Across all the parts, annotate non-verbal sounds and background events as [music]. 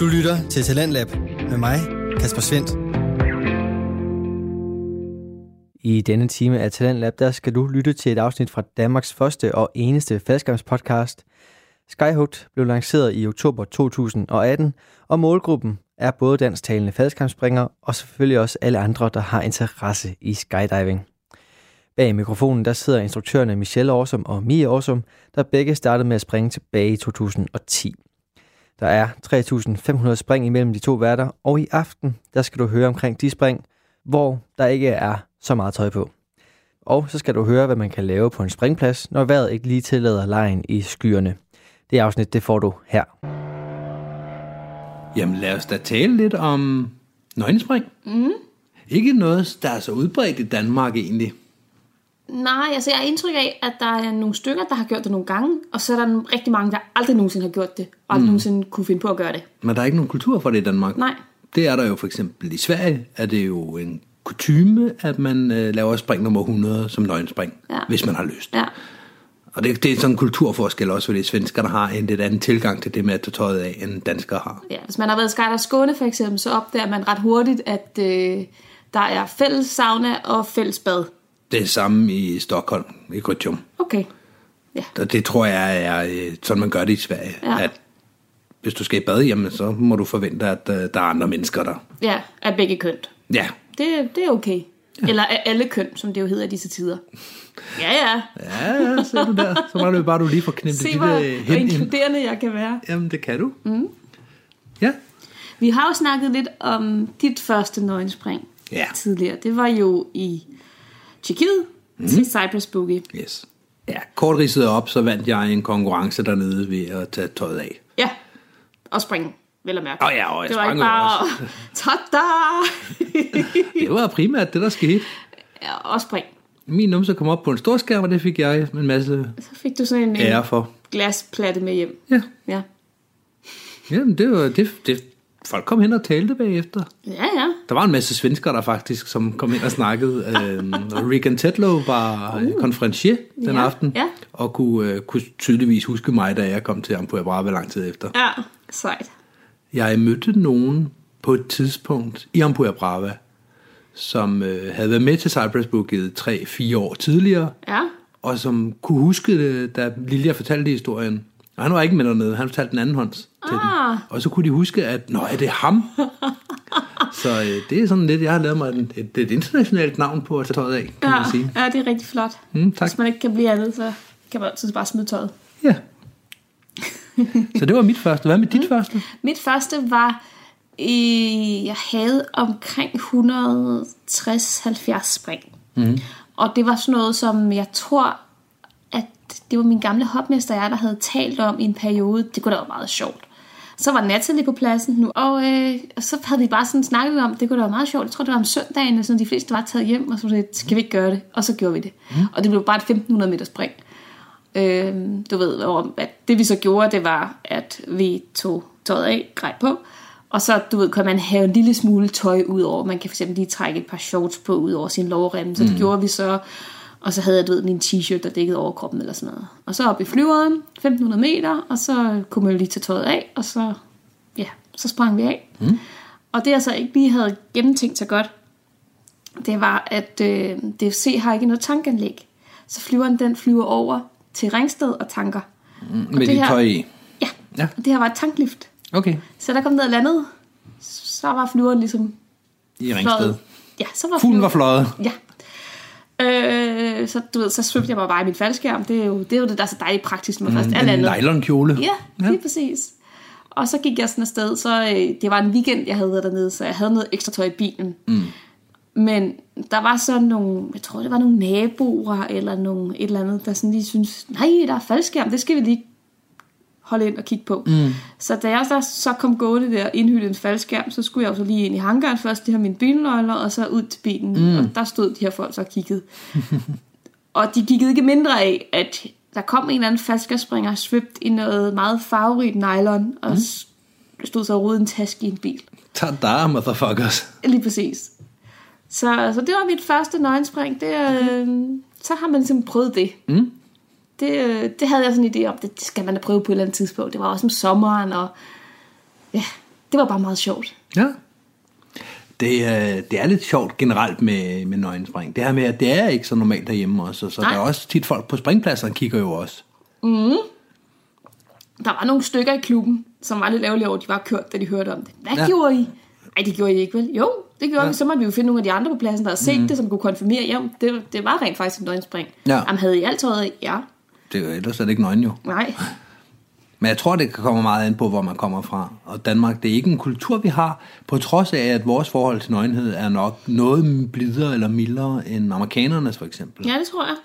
Du lytter til Talentlab med mig, Kasper Svendt. I denne time af Talentlab, der skal du lytte til et afsnit fra Danmarks første og eneste faldskærmspodcast. Skyhooked blev lanceret i oktober 2018, og målgruppen er både dansktalende faldskærmspringere og selvfølgelig også alle andre, der har interesse i skydiving. Bag mikrofonen der sidder instruktørerne Michelle Årsum og Mia Årsum, der begge startede med at springe tilbage i 2010. Der er 3.500 spring imellem de to værter, og i aften der skal du høre omkring de spring, hvor der ikke er så meget tøj på. Og så skal du høre, hvad man kan lave på en springplads, når vejret ikke lige tillader lejen i skyerne. Det afsnit, det får du her. Jamen lad os da tale lidt om nøgenspring. Mm. Ikke noget, der er så udbredt i Danmark egentlig. Nej, altså jeg har indtryk af, at der er nogle stykker, der har gjort det nogle gange, og så er der rigtig mange, der aldrig nogensinde har gjort det, og aldrig mm. nogensinde kunne finde på at gøre det. Men der er ikke nogen kultur for det i Danmark. Nej. Det er der jo for eksempel i Sverige, er det jo en kutyme, at man øh, laver spring nummer 100 som nøgenspring, Ja. hvis man har lyst. Ja, Og det, det er sådan en kulturforskel også, fordi svenskerne har en lidt anden tilgang til det med at tage tøjet af, end danskere har. ja. Hvis man har været i Skyder Skåne for eksempel, så opdager man ret hurtigt, at øh, der er fælles sauna og fælles bad. Det samme i Stockholm, i Grytjum. Okay. Ja. Og det tror jeg er øh, sådan, man gør det i Sverige. Ja. At hvis du skal i bad, jamen, så må du forvente, at øh, der er andre mennesker der. Ja, af begge køn. Ja, Det, det er okay. Ja. Eller af alle køn, som det jo hedder i disse tider. Ja, ja. ja, ser du der. Så var det jo bare, du lige får Se, det hvor, hvor hen inkluderende jeg kan være. Jamen, det kan du. Mm. Ja. Vi har jo snakket lidt om dit første nøgenspring Ja. tidligere. Det var jo i Tjekkiet mm. til Cypress Boogie. Yes. Ja, kort ridset op, så vandt jeg en konkurrence dernede ved at tage tøjet af. Ja, og springe, vel at mærke. Åh ja, og jeg det var sprang ikke bare, også. [laughs] tada! [laughs] Det var primært det, der skete. ja, og spring. Min numse kom op på en stor skærm, og det fik jeg en masse Så fik du sådan en, en ære for. glasplatte med hjem. Ja, Ja. Jamen, det var det, det, folk kom hen og talte bagefter. Ja, ja. Der var en masse svensker der faktisk, som kom ind og snakkede. øhm, Regan Tetlow var uh. konferencier den Ja, aften, ja. og kunne, uh, kunne tydeligvis huske mig, da jeg kom til Ampua Brava lang tid efter. Ja, sejt. Jeg mødte nogen på et tidspunkt i Ampua Brava, som øh, havde været med til Cypress Boogie 3-4 år tidligere, Ja. og som kunne huske det, da Lilja fortalte historien. Og han var ikke med dernede, han fortalte den anden hånds til Ah. den. Og så kunne de huske, at nå, er det ham? [laughs] så øh, det er sådan lidt, jeg har lavet mig et, et, et internationalt navn på at tage tøjet af, kan Ja, man sige. ja, det er rigtig flot. Mm, tak. Hvis man ikke kan blive andet, så kan man altid bare smide tøjet. Ja. så det var mit første. Hvad med dit første? Mit første var, i, jeg havde omkring 160-70 spring. Mm. Og det var sådan noget, som jeg tror, det var min gamle hopmester, jeg der havde talt om i en periode. Det kunne da være meget sjovt. Så var Natalie på pladsen nu, og, øh, og så havde vi bare sådan snakket om, det kunne da være meget sjovt. Jeg tror, det var om søndagen, og sådan, de fleste var taget hjem, og så var det, skal vi ikke gøre det? Og så gjorde vi det. Mm. Og det blev bare et 1500 meter spring. Øh, du ved, om, at det vi så gjorde, det var, at vi tog tøjet af, grej på, og så, du ved, kan man have en lille smule tøj ud over. Man kan fx lige trække et par shorts på ud over sin lovrem. Så det gjorde vi så. Og så havde jeg, du ved, min t-shirt, der dækkede over kroppen eller sådan noget. Og så op i flyveren, 1500 meter, og så kunne man jo lige tage tøjet af, og så, ja, så sprang vi af. Mm. Og det jeg så ikke lige havde gennemtænkt så godt, det var, at øh, DFC har ikke noget tankanlæg. Så flyveren den flyver over til Ringsted og tanker. Med det her- tøj i. Ja, Ja. og det her var et tanklift. Okay. Så der kom ned og landet, så var flyveren ligesom I Ringsted. fløjet. Ja, så var Fuglen var flyveren- fløjet. Ja. Øh, så du ved, så svømte jeg mig bare i min faldskærm. Det er jo det, er jo det der er så dejligt praktisk, når man først er En landet. nylonkjole. Ja, lige ja. præcis. Og så gik jeg sådan afsted, så øh, det var en weekend, jeg havde været dernede, så jeg havde noget ekstra tøj i bilen. Mm. Men der var så nogle, jeg tror det var nogle naboer, eller nogle, et eller andet, der sådan lige synes nej, der er faldskærm, det skal vi lige holde ind og kigge på. Mm. Så da jeg så, så kom gående der, indhyldet en faldskærm, så skulle jeg jo så lige ind i hangaren først, de har mine bilnøgler, og så ud til bilen, mm. og der stod de her folk så og kiggede. [laughs] og de kiggede ikke mindre af, at der kom en eller anden faldskærmspringer svøbt i noget meget farverigt nylon, og mm. stod så og en taske i en bil. Tada, motherfuckers. Lige præcis. Så, så det var mit første nøgenspring. Det, øh, så har man simpelthen prøvet det. Mm. Det, øh, det havde jeg sådan en idé om. Det, skal man da prøve på et eller andet tidspunkt. Det var også om sommeren, og ja, det var bare meget sjovt. Ja. Det, er, det er lidt sjovt generelt med, med nøgenspring. Det her med, at det er ikke så normalt derhjemme også. Så Nej. der er også tit folk på springpladserne kigger jo også. Der var nogle stykker i klubben, som var lidt ærgerlige over, de var kørt, da de hørte om det. Hvad Ja. gjorde I? Nej, det gjorde I ikke, vel? Jo, det gjorde Ja. vi. Så måtte vi jo finde nogle af de andre på pladsen, der havde set mm. det, som kunne konfirmere. Ja, det, det var rent faktisk en døgnspring. Ja. Jamen, havde I alt tøjet? Ja. Det er jo ellers er det ikke nøgen jo. Nej. Men jeg tror, det kommer meget an på, hvor man kommer fra. Og Danmark, det er ikke en kultur, vi har, på trods af, at vores forhold til nøgenhed er nok noget blidere eller mildere end amerikanernes for eksempel. Ja, det tror jeg.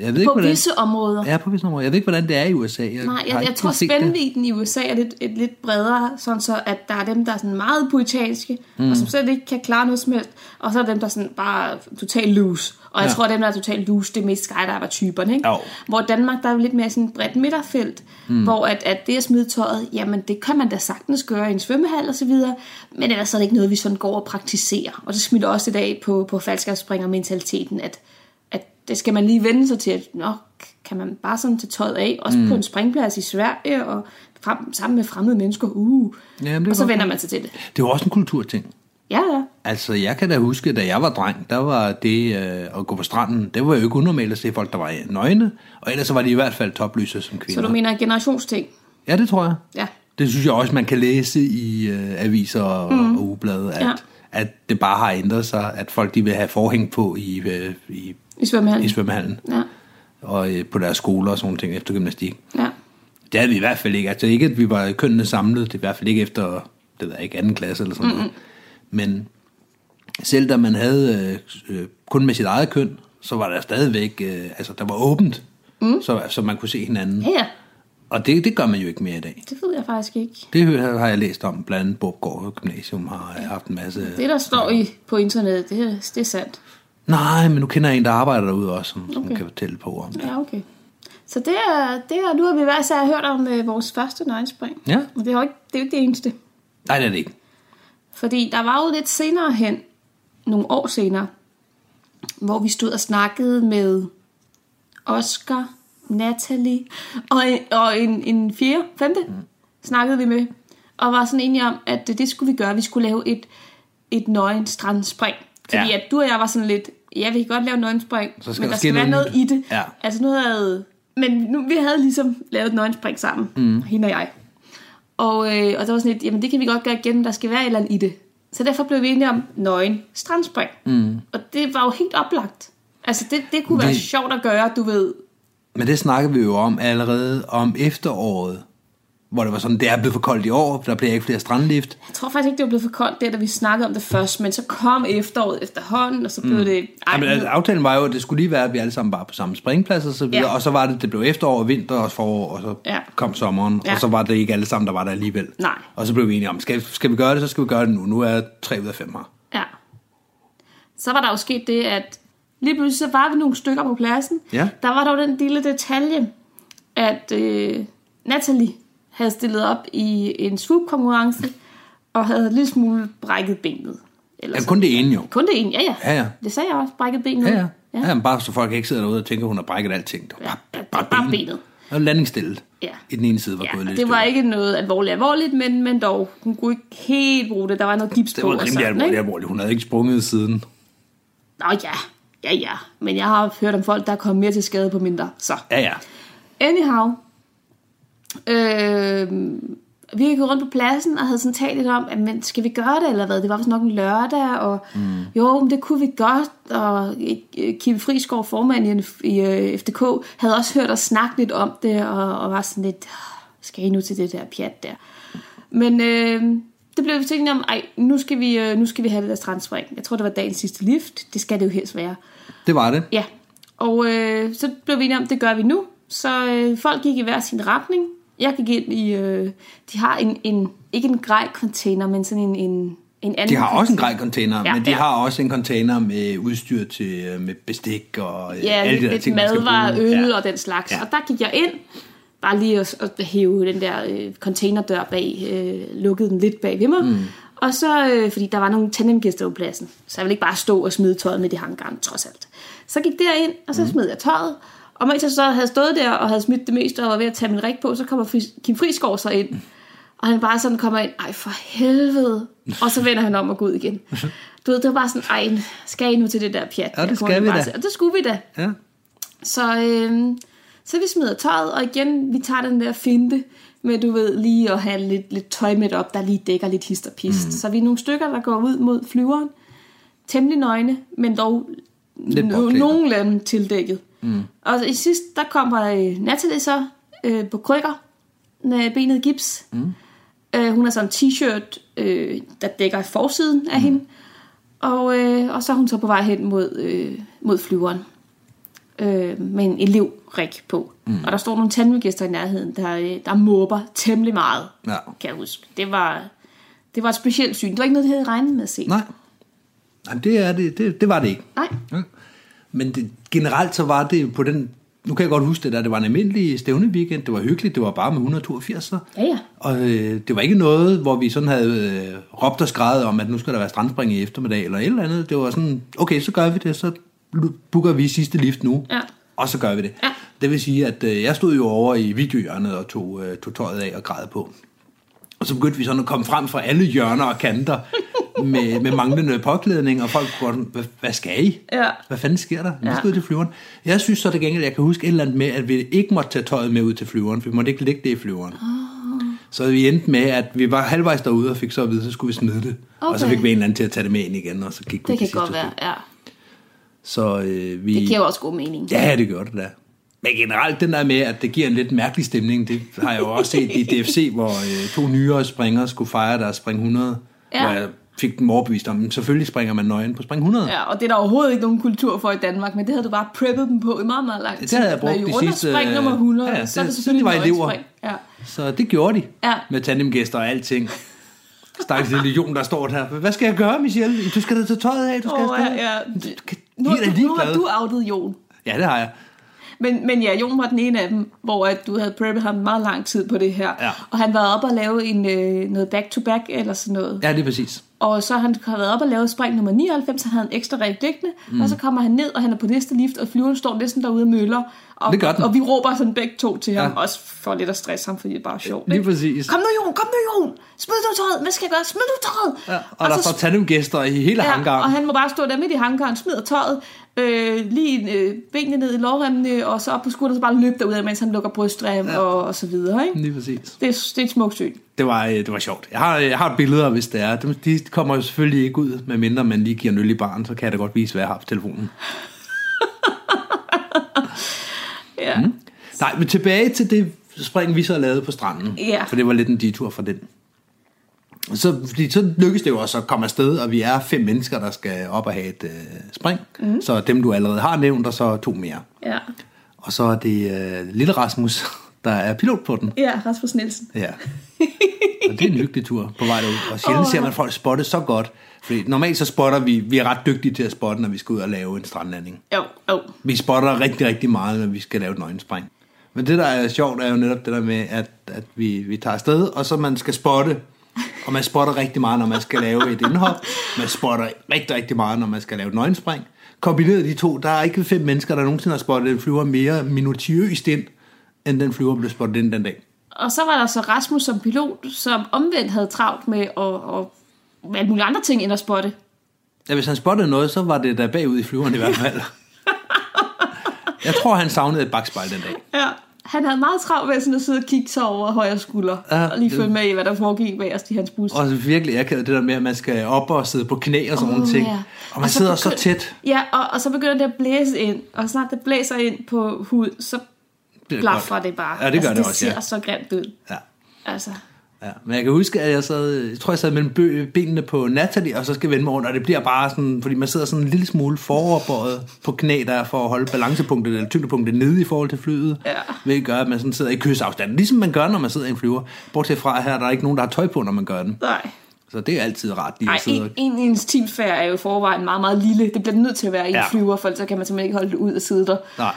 Jeg ved ikke, På hvordan, visse områder. Ja, på visse områder. Jeg ved ikke, hvordan det er i USA. Jeg, Nej, jeg, ikke jeg tror, spændvidden i USA er lidt, et lidt bredere, sådan så at der er dem, der er sådan meget puritanske, mm. og som slet ikke kan klare noget som helst, og så er dem, der er sådan bare totalt loose. Og jeg Ja. tror, at dem, der er totalt loose, det er mest skydiver-typerne, ikke? Hvor Danmark, der er lidt mere sådan et bredt midterfelt, mm. hvor at, at det at smide tøjet, jamen det kan man da sagtens gøre i en svømmehal og så videre, men ellers er det ikke noget, vi sådan går og praktiserer. Og det smitter også i dag på, på faldskabsspringer-mentaliteten, at, at det skal man lige vende sig til, at nå, kan man bare sådan tage tøjet af, også mm. på en springplads i Sverige, og frem, sammen med fremmede mennesker, uh, Jamen, og så vender man sig til det. Det er jo også en kulturting. Ja, ja. Altså, jeg kan da huske, da jeg var dreng, der var det øh, at gå på stranden, det var jo ikke unormalt at se folk, der var nøgne, og ellers så var de i hvert fald toplyse som kvinder. Så du mener generationsting? Ja, det tror jeg. Ja. Det synes jeg også, man kan læse i øh, aviser og, mm. og ugeblade, at, Ja. at det bare har ændret sig, at folk de vil have forhæng på i, øh, i, I svømmehallen? i svømmehallen Ja, og øh, på deres skoler og sådan ting efter gymnastik. ja. Det havde vi i hvert fald ikke. Altså ikke, at vi var kønnene samlet. Det er i hvert fald ikke efter, det ved ikke, anden klasse eller sådan noget. Men selv da man havde øh, øh, kun med sit eget køn, så var der stadigvæk, øh, altså der var åbent, mm. så, så man kunne se hinanden. Ja. Og det, det gør man jo ikke mere i dag. Det ved jeg faktisk ikke. Det har jeg læst om, blandt andet Borgård Gymnasium har haft en masse... Det, der står i, på internettet, det, det er sandt. Nej, men nu kender jeg en, der arbejder derude også, som, okay. som kan fortælle på om det. Ja, okay. Så det er, det er nu har vi hver især hørt om øh, vores første nøgenspring. Ja. Men det er jo ikke det, er jo ikke det eneste. Nej, det er det ikke. Fordi der var jo lidt senere hen, nogle år senere, hvor vi stod og snakkede med Oscar, Natalie og, og en, en fjerde, femte, mm. snakkede vi med. Og var sådan enige om, at det, det skulle vi gøre. Vi skulle lave et, et nøgen strandspring. Fordi ja. at du og jeg var sådan lidt, ja, vi kan godt lave et nøgenspring, Så skal men der der skal være noget i det. Ja. Altså nu havde, men nu, vi havde ligesom lavet et nøgenspring sammen, mm. hende og jeg. Og, øh, og der var sådan lidt, jamen det kan vi godt gøre igen, der skal være et eller andet i det. Så derfor blev vi enige om nøgen strandspring. Mm. Og det var jo helt oplagt. Altså det, det kunne være Det- sjovt at gøre, du ved. Men det snakker vi jo om allerede om efteråret, hvor det var sådan, det er blevet for koldt i år, der bliver ikke flere strandlift. Jeg tror faktisk ikke, det var blevet for koldt der, da vi snakkede om det først, men så kom efteråret efterhånden, og så blev mm. det... Ej, Jamen, altså, aftalen var jo, at det skulle lige være, at vi alle sammen var på samme springplads og så videre, Ja. og så var det, det blev efterår, og vinter og forår, og så Ja. kom sommeren, Ja. og så var det ikke alle sammen, der var der alligevel. Nej. Og så blev vi enige om, skal, skal vi gøre det, så skal vi gøre det nu. Nu er tre ud af fem her. Ja. Så var der jo sket det, at lige pludselig så var vi nogle stykker på pladsen. Ja. Der var dog den lille detalje, at øh, Natalie havde stillet op i en swoop-konkurrence, og havde en lille smule brækket benet. Eller Ja, sådan. kun det ene jo. Kun det ene, ja ja. Ja, ja. Det sagde jeg også, brækket benet. Ja, ja. ja. ja. ja men bare så folk ikke sidder derude og tænker, at hun har brækket alting. Det var Ja, bare, det bare, var bare benet. Og landingsstillet. Ja. I den ene side var Ja, gået lidt det var ikke noget alvorligt alvorligt, men, men dog, hun kunne ikke helt bruge det. Der var noget gips Det på var og rimelig sådan, alvorligt, ikke? alvorligt. Hun havde ikke sprunget siden. Nå ja, ja ja. Men jeg har hørt om folk, der er kommet mere til skade på mindre. Så, Ja, ja. anyhow. Øh, vi gik rundt på pladsen og havde sådan talt lidt om, at, men skal vi gøre det eller hvad? Det var vist nok en lørdag, og mm. jo, men det kunne vi godt. Og Kim Friskov, formand i, i øh, FDK, havde også hørt os snakke lidt om det, og, og var sådan lidt, "Ah, skal I nu til det der pjat der? Men øh, det blev vi tænkt om, ej, nu skal, vi, øh, nu skal vi have det der strandspring. Jeg tror, det var dagens sidste lift. Det skal det jo helst være. Det var det. Ja, og øh, så blev vi enige om, det gør vi nu. Så øh, folk gik i hver sin retning. Jeg gik ind i, øh, de har en, en ikke en grej container, men sådan en, en, en anden De har også en container. grej container, Ja, men de ja. har også en container med udstyr til øh, med bestik og øh, Ja, alle de der ting, man skal madvarer, bruge. øl Ja. og den slags. Ja. Og der gik jeg ind, bare lige at, at hæve den der øh, containerdør bag, øh, lukkede den lidt bag ved mig. Mm. Og så, øh, fordi der var nogle tandemgæster på pladsen, så jeg ville ikke bare stå og smide tøjet med i hangaren, trods alt. Så gik der ind, og så smed jeg tøjet. Og mens jeg så havde stået der og havde smidt det meste og var ved at tage min rig på, så kommer Kim Friskov så ind. Og han bare sådan kommer ind, ej for helvede. Og så vender han om og går ud igen. [laughs] Du ved, det var bare sådan, ej, skal I nu til det der pjat? Ja, det skal vi da. Og det skulle vi da. Ja. Så, øh, så vi smider tøjet, og igen, vi tager den der finte med, du ved, lige at have lidt, lidt tøj med op, der lige dækker lidt hist og pist. Mm. Så vi er nogle stykker, der går ud mod flyveren, temmelig nøgne, men dog nogenlunde tildækket. Mm. Og i sidst, der kommer øh, Natalie så øh, på krykker med benet gips. Mm. Øh, hun har sådan en t-shirt, øh, der dækker forsiden af mm. hende. Og, øh, og så er hun så på vej hen mod, øh, mod flyveren øh, med en elevrig på. Mm. Og der står nogle tandmygæster i nærheden, der, øh, der måber temmelig meget, Ja. kan jeg huske. Det var, det var et specielt syn. Det var ikke noget, de havde regnet med at se. Nej. Nej, det, er det, det, det var det ikke. Nej. Ja. Men det, generelt så var det på den... Nu kan jeg godt huske det der, det var en almindelig stævne weekend, det var hyggeligt, det var bare med 182 så. Ja, ja. Og øh, det var ikke noget, hvor vi sådan havde øh, råbt og skrevet om, at nu skal der være strandspring i eftermiddag eller et eller andet. Det var sådan, okay, så gør vi det, så booker vi sidste lift nu, Ja. og så gør vi det. Ja. Det vil sige, at øh, jeg stod jo over i videohjørnet og tog, øh, tog tøjet af og græd på. Og så begyndte vi sådan at komme frem fra alle hjørner og kanter med, med manglende påklædning, og folk går, hvad, hvad skal I? Ja. Hvad fanden sker der? Vi Ja. skal ud til flyveren. Jeg synes så det gengæld, jeg kan huske et eller andet med, at vi ikke måtte tage tøjet med ud til flyveren, for vi måtte ikke lægge det i flyveren. Ah. Så vi endte med, at vi var halvvejs derude og fik så at vide, så skulle vi smide det. Okay. Og så fik vi en eller anden til at tage det med ind igen, og så gik vi Det kan godt være, ja. Så øh, vi... Det giver også god mening. Ja, det gør det da. Men generelt den der med, at det giver en lidt mærkelig stemning, det har jeg jo også set i DFC, [laughs] hvor øh, to nyere springere skulle fejre deres spring 100, Ja. hvor jeg fik dem overbevist om, at selvfølgelig springer man nøgen på spring 100. Ja, og det er der overhovedet ikke nogen kultur for i Danmark, men det havde du bare preppet dem på i meget, meget lang tid. Det havde jeg brugt de sidste- spring nummer 100, ja, så er det- selvfølgelig de var elever. Ja. Så det gjorde de. Ja. Med tandemgæster og alting. Stakkels lille Jon, der står der. Hvad skal jeg gøre, Michelle? Du skal da tage tøjet af, du skal afsted. ja, ja. Nu, Nu, de er da nu har du outet Jon. Ja, det har jeg. Men, men ja, Jon var den ene af dem, hvor at du havde preppet ham meget lang tid på det her. Ja. Og han var oppe og lave en, øh, noget back-to-back eller sådan noget. Ja, det er præcis. Og så har han har været op og lavet spring nummer 99, han havde en ekstra ræk liggende, mm. og så kommer han ned, og han er på næste lift, og flyveren står næsten derude og møller. Og, Det gør den. og vi råber sådan begge to til ham, Ja. også for lidt at stresse ham, fordi det er bare sjovt. Lige ikke? præcis. Kom nu, Jon, kom nu, Jon! Smid du tøjet! Hvad skal jeg gøre? Smid du tøjet! Ja, og, og der så står tandemgæster i hele Ja, hangaren. og han må bare stå der midt i hangaren, smider tøjet, øh, lige øh, benene ned i lårremmene, og så op på skulderen, så bare løb derud, mens han lukker brystrem ja. og, og så videre. Ikke? Lige præcis. Det, er, det er et smukt syn. Det var, øh, det var sjovt. Jeg har, jeg har billeder, hvis det er. De, de kommer jo selvfølgelig ikke ud, medmindre man lige giver en øl i baren, så kan jeg da godt vise, hvad jeg har på telefonen. [laughs] Ja. Mm. Nej, men tilbage til det spring, vi så lavede på stranden. Ja. For det var lidt en detur fra den. Så, fordi så lykkedes det jo også at komme afsted, og vi er fem mennesker, der skal op og have et øh, spring. Mm. Så dem, du allerede har nævnt, og så to mere. Ja. Og så er det øh, lille Rasmus, der er pilot på den. ja, Rasmus Nielsen. Ja. Og det er en hyggelig tur på vej derud. Og sjældent Åh. ser man folk spotte så godt. Fordi normalt så spotter vi, vi er ret dygtige til at spotte, når vi skal ud og lave en strandlanding. Jo, jo. Vi spotter rigtig, rigtig meget, når vi skal lave et nøgenspring. Men det, der er sjovt, er jo netop det der med, at, at vi, vi tager afsted, og så man skal spotte. Og man spotter rigtig meget, når man skal lave et indhop. Man spotter rigtig, rigtig meget, når man skal lave et nøgenspring. Kombineret de to, der er ikke fem mennesker, der nogensinde har spottet en flyver mere minutiøst ind, end den flyver blev spottet ind den dag. Og så var der så Rasmus som pilot, som omvendt havde travlt med at, med alle mulige andre ting end at spotte. Ja, hvis han spottede noget, så var det der bagud i flyveren i hvert fald. [laughs] Jeg tror, han savnede et bagspejl den dag. Ja. Han havde meget travlt med sådan at sidde og kigge sig over højre skulder. Ja, og lige følge med i, hvad der foregik bag os i hans bus. Og virkelig akavet det der med, at man skal op og sidde på knæ og sådan nogle Åh, ting. ja. Og man sidder så begynd- tæt. Ja, og, og så begynder det at blæse ind. Og snart det blæser ind på hud, så er blaffer det bare. Ja, det gør altså, det det også, ser ja. så grimt ud. Ja. Altså, Ja, men jeg kan huske, at jeg sad, jeg tror, jeg sad mellem benene på Natalie, og så skal vende mig rundt, og det bliver bare sådan, fordi man sidder sådan en lille smule foroverbøjet på knæ der, for at holde balancepunktet eller tyngdepunktet nede i forhold til flyet, Ja. hvilket gør, at man sådan sidder i kysafstand, ligesom man gør, når man sidder i en flyver. Bortset fra, her der er ikke nogen, der har tøj på, når man gør den. nej. Så det er altid rart lige Ej, at sidde en, en, ens teamfærd er jo i forvejen meget, meget lille. Det bliver nødt til at være i Ja. flyver, for ellers så kan man simpelthen ikke holde det ud og sidde der. Nej.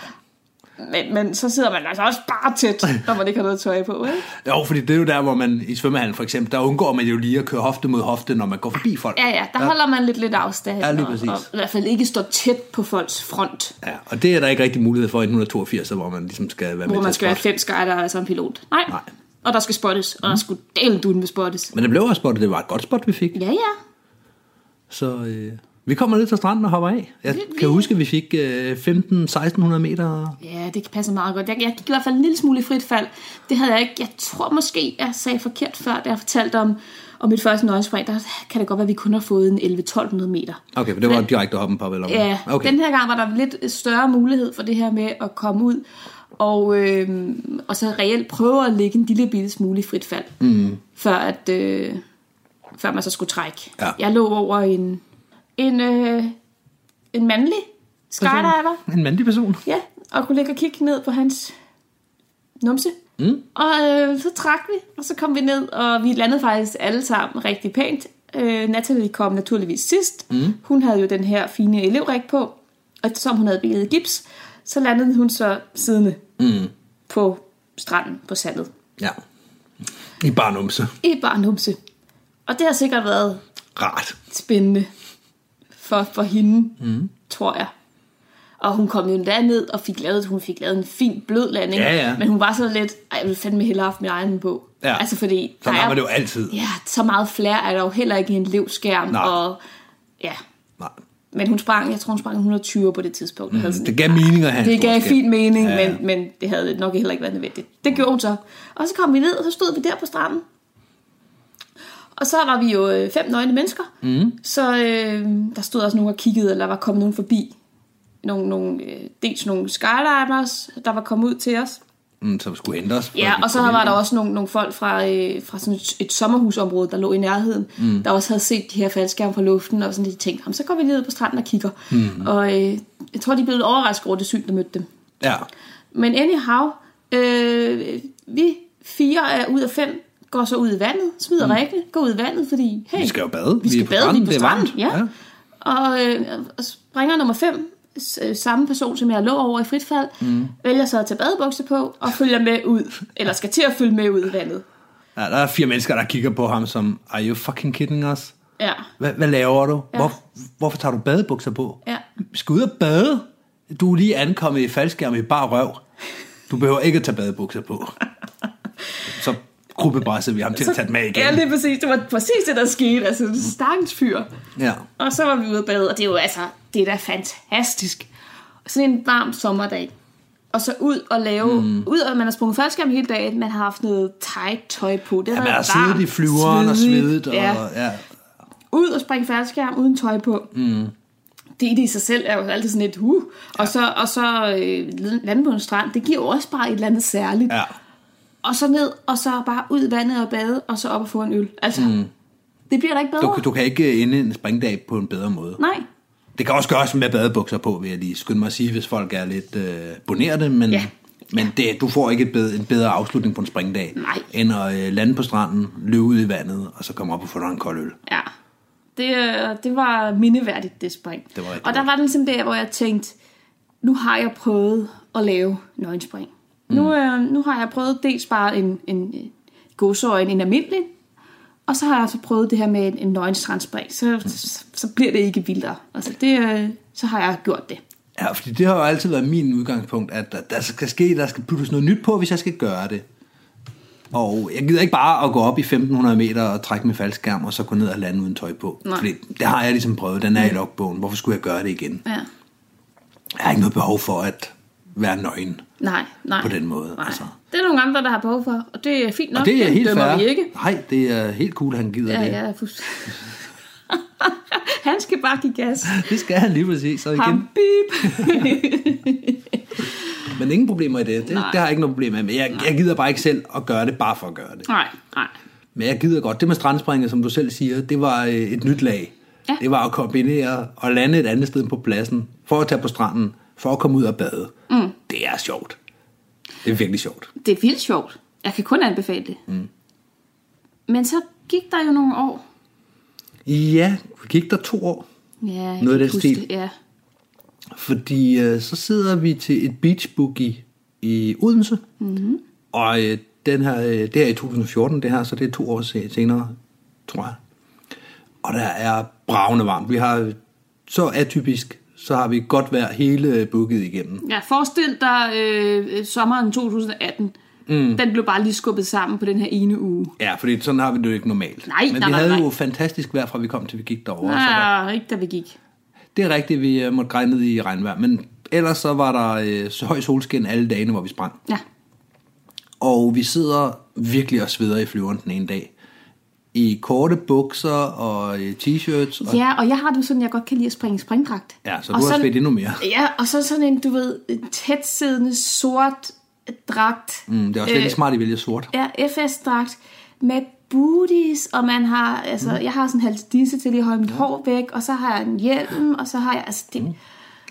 Men, men så sidder man altså også bare tæt, [laughs] når man ikke har noget tøj på, ikke? Jo, fordi det er jo der, hvor man i svømmehallen for eksempel, der undgår man jo lige at køre hofte mod hofte, når man går forbi folk. Ja, ja, der holder man lidt lidt afstand. Ja, lige og, præcis. og, i hvert fald ikke står tæt på folks front, Ja, og det er der ikke rigtig mulighed for i 182, hvor man ligesom skal være med hvor man skal være fem skejder som pilot. Nej. Nej. og der skal spottes, og der skulle delen dun med spottes. Men det blev også spottet, det var et godt spot, vi fik. Ja, ja. Så øh, vi kommer ned til stranden og hopper af. Jeg Vi- kan vi- huske, at vi fik øh, 15-1600 meter. Ja, det passer meget godt. Jeg, jeg gik i hvert fald en lille smule i frit fald. Det havde jeg ikke. Jeg tror måske, jeg sagde forkert før, da jeg fortalte om, om mit første nøjespring. Der kan det godt være, at vi kun har fået en 11-1200 meter. Okay, for det var direkte hoppen på, eller? Ja, okay. den her gang var der lidt større mulighed for det her med at komme ud og, øh, og så reelt prøve at lægge en lille bitte smule i frit fald, mm. før, at, øh, før man så skulle trække. Ja. Jeg lå over en, en, øh, en mandlig skydiver, En mandig person. ja, og kunne ligge og kigge ned på hans numse. Mm. Og øh, så trak vi, og så kom vi ned, og vi landede faktisk alle sammen rigtig pænt. Øh, Natalie kom naturligvis sidst. Mm. Hun havde jo den her fine elevræk på, og eftersom hun havde billedet gips, så landede hun så siddende Mm. på stranden på sandet. Ja. I bare numse. I bare numse. Og det har sikkert været Rart. spændende for, for hende, mm. tror jeg. Og hun kom jo endda ned og fik lavet, hun fik lavet en fin blød landing. Ja, ja. Men hun var så lidt, ej, jeg ville fandme hellere have haft min egen på. Ja. Altså fordi, Sådan der har man det jo altid. ja, så meget flere er der jo heller ikke i en levskærm. Nej. Og, ja. Nej. Men hun sprang, jeg tror hun sprang 120 på det tidspunkt. Mm, Det gav mening at have det gav fin mening, ja. men, men det havde nok heller ikke været nødvendigt. Det gjorde hun så. Og så kom vi ned, og så stod vi der på stranden. Og så var vi jo øh, fem nøgne mennesker. Mm. Så øh, der stod også nogen og kiggede, eller der var kommet nogen forbi. Nogle, nogle, øh, dels nogle skydivers, der var kommet ud til os. Mm, som skulle for Ja, og så var der også nogle, nogle folk fra, øh, fra sådan et, et sommerhusområde, der lå i nærheden, mm. der også havde set de her faldskærme fra luften, og sådan de tænkte, "Jamen, så går vi ned på stranden og kigger. Mm. Og øh, jeg tror, de blev overrasket over det syn, der mødte dem. Ja. Men anyhow, øh, vi fire er ud af fem, går så ud i vandet, smider mm. rækkene, går ud i vandet, fordi, hey, Vi skal jo bade. vi skal er på bade, vi er på det stranden. varmt. Ja. Og, øh, og springer nummer 5, samme person, som jeg lå over i frit fald, mm. vælger så at tage badebukser på og følger med ud, eller skal til at følge med ud i vandet. ja. Der er fire mennesker, der kigger på ham som, are you fucking kidding us? Ja, Hvad, hvad laver du? Ja. Hvor, hvorfor tager du badebukser på? ja. Vi skal ud og bade. Du er lige ankommet i faldskærm i bare røv. Du behøver ikke at tage badebukser på. Så gruppebrejsede vi ham til at tage med igen. Ja, lige præcis. Det var præcis det, der skete. Altså, stakkens fyr. Ja. Og så var vi ude at bade, og det er jo altså, det er da fantastisk. Sådan en varm sommerdag. Og så ud og lave, mm. ud og man har sprunget faldskærm hele dagen, man har haft noget tight tøj på. Det Ja, man har siddet i flyveren og svedet. Og, Ja. ja. Ud og springe faldskærm uden tøj på. Mm. Det i det sig selv er jo altid sådan et uh. Og så, og så øh, lande på en strand, det giver jo også bare et eller andet særligt. ja. Og så ned, og så bare ud i vandet og bade, og så op og få en øl. Altså, mm. det bliver da ikke bedre. Du, du kan ikke ende en springdag på en bedre måde. Nej, Det kan også gøres med badebukser på, vil jeg lige skynde mig at sige, hvis folk er lidt øh, bonerte, men, Ja. men det, du får ikke et bedre, en bedre afslutning på en springdag, Nej. end at øh, lande på stranden, løbe ud i vandet, og så komme op og få dig en kold øl. Ja, det, øh, det var mindeværdigt, det spring. Det var og der var det ligesom der, hvor jeg tænkte, nu har jeg prøvet at lave nøgenspring. Mm. Nu, øh, nu har jeg prøvet dels bare en, en godsøjen, en almindelig, og så har jeg så prøvet det her med en, en nøgenstrandspring. Så, mm. så, så bliver det ikke vildere. Altså det, øh, så har jeg gjort det. Ja, fordi det har jo altid været min udgangspunkt, at der, der skal ske, der skal puttes noget nyt på, hvis jeg skal gøre det. Og jeg gider ikke bare at gå op i 1500 meter og trække med faldskærm, og så gå ned og lande uden tøj på. Nej. Fordi det har jeg ligesom prøvet, den er i logbogen. Hvorfor skulle jeg gøre det igen? Ja. Jeg har ikke noget behov for at være nøgen. Nej, nej. På den måde, Nej. altså. Det er nogle andre, der har behov for, og det er fint nok. Og det er helt fair. vi ikke. Nej, det er helt cool, at han gider Ja, det. ja, fuldstændig. [laughs] Han skal bare give gas. [laughs] Det skal han lige præcis. Så igen. Ham, beep. [laughs] Men ingen problemer i det. Det, det har jeg ikke noget problem med. Men jeg, jeg gider bare ikke selv at gøre det, bare for at gøre det. nej, nej. Men jeg gider godt. Det med strandspringet, som du selv siger, det var øh, et nyt lag. Ja. Det var at kombinere og lande et andet sted på pladsen, for at tage på stranden, for at komme ud og bade. Mm. Det er sjovt. Det er virkelig sjovt. Det er vildt sjovt. Jeg kan kun anbefale det. Mm. Men så gik der jo nogle år. Ja, gik der to år. Ja, jeg Noget af den stil. det, Ja. Fordi øh, så sidder vi til et beach boogie i Odense. Mhm. Mm-hmm. Og øh, den her, øh, det er i 2014, det her, så det er to år se- senere, tror jeg. Og der er bravende varmt. Vi har så atypisk, så har vi godt vejr hele booket igennem. ja, forestil dig øh, sommeren 2018. Mm. Den blev bare lige skubbet sammen på den her ene uge. Ja, fordi sådan har vi det jo ikke normalt. Nej, Men nej, vi havde nej. jo fantastisk vejr fra vi kom til vi gik derover. så der, ikke da vi gik. det er rigtigt, vi øh, måtte greje ned i regnvejr. Men ellers så var der øh, så høj solskin alle dagene, hvor vi sprang. Ja. Og vi sidder virkelig og sveder i flyveren den ene dag. I korte bukser og øh, t-shirts. Og, Ja, og jeg har det sådan, jeg godt kan lide at springe springdragt. ja, så Og du har sådan- svedt endnu mere. Ja, og så sådan en, du ved, tætsiddende sort dragt. Mm, det er også lidt smart, at I vælger sort. Ja, FS-dragt med booties, og man har, altså, mm. jeg har sådan en halvt disse til lige at holde mit hår væk, og så har jeg en hjelm, og så har jeg, altså, det, mm.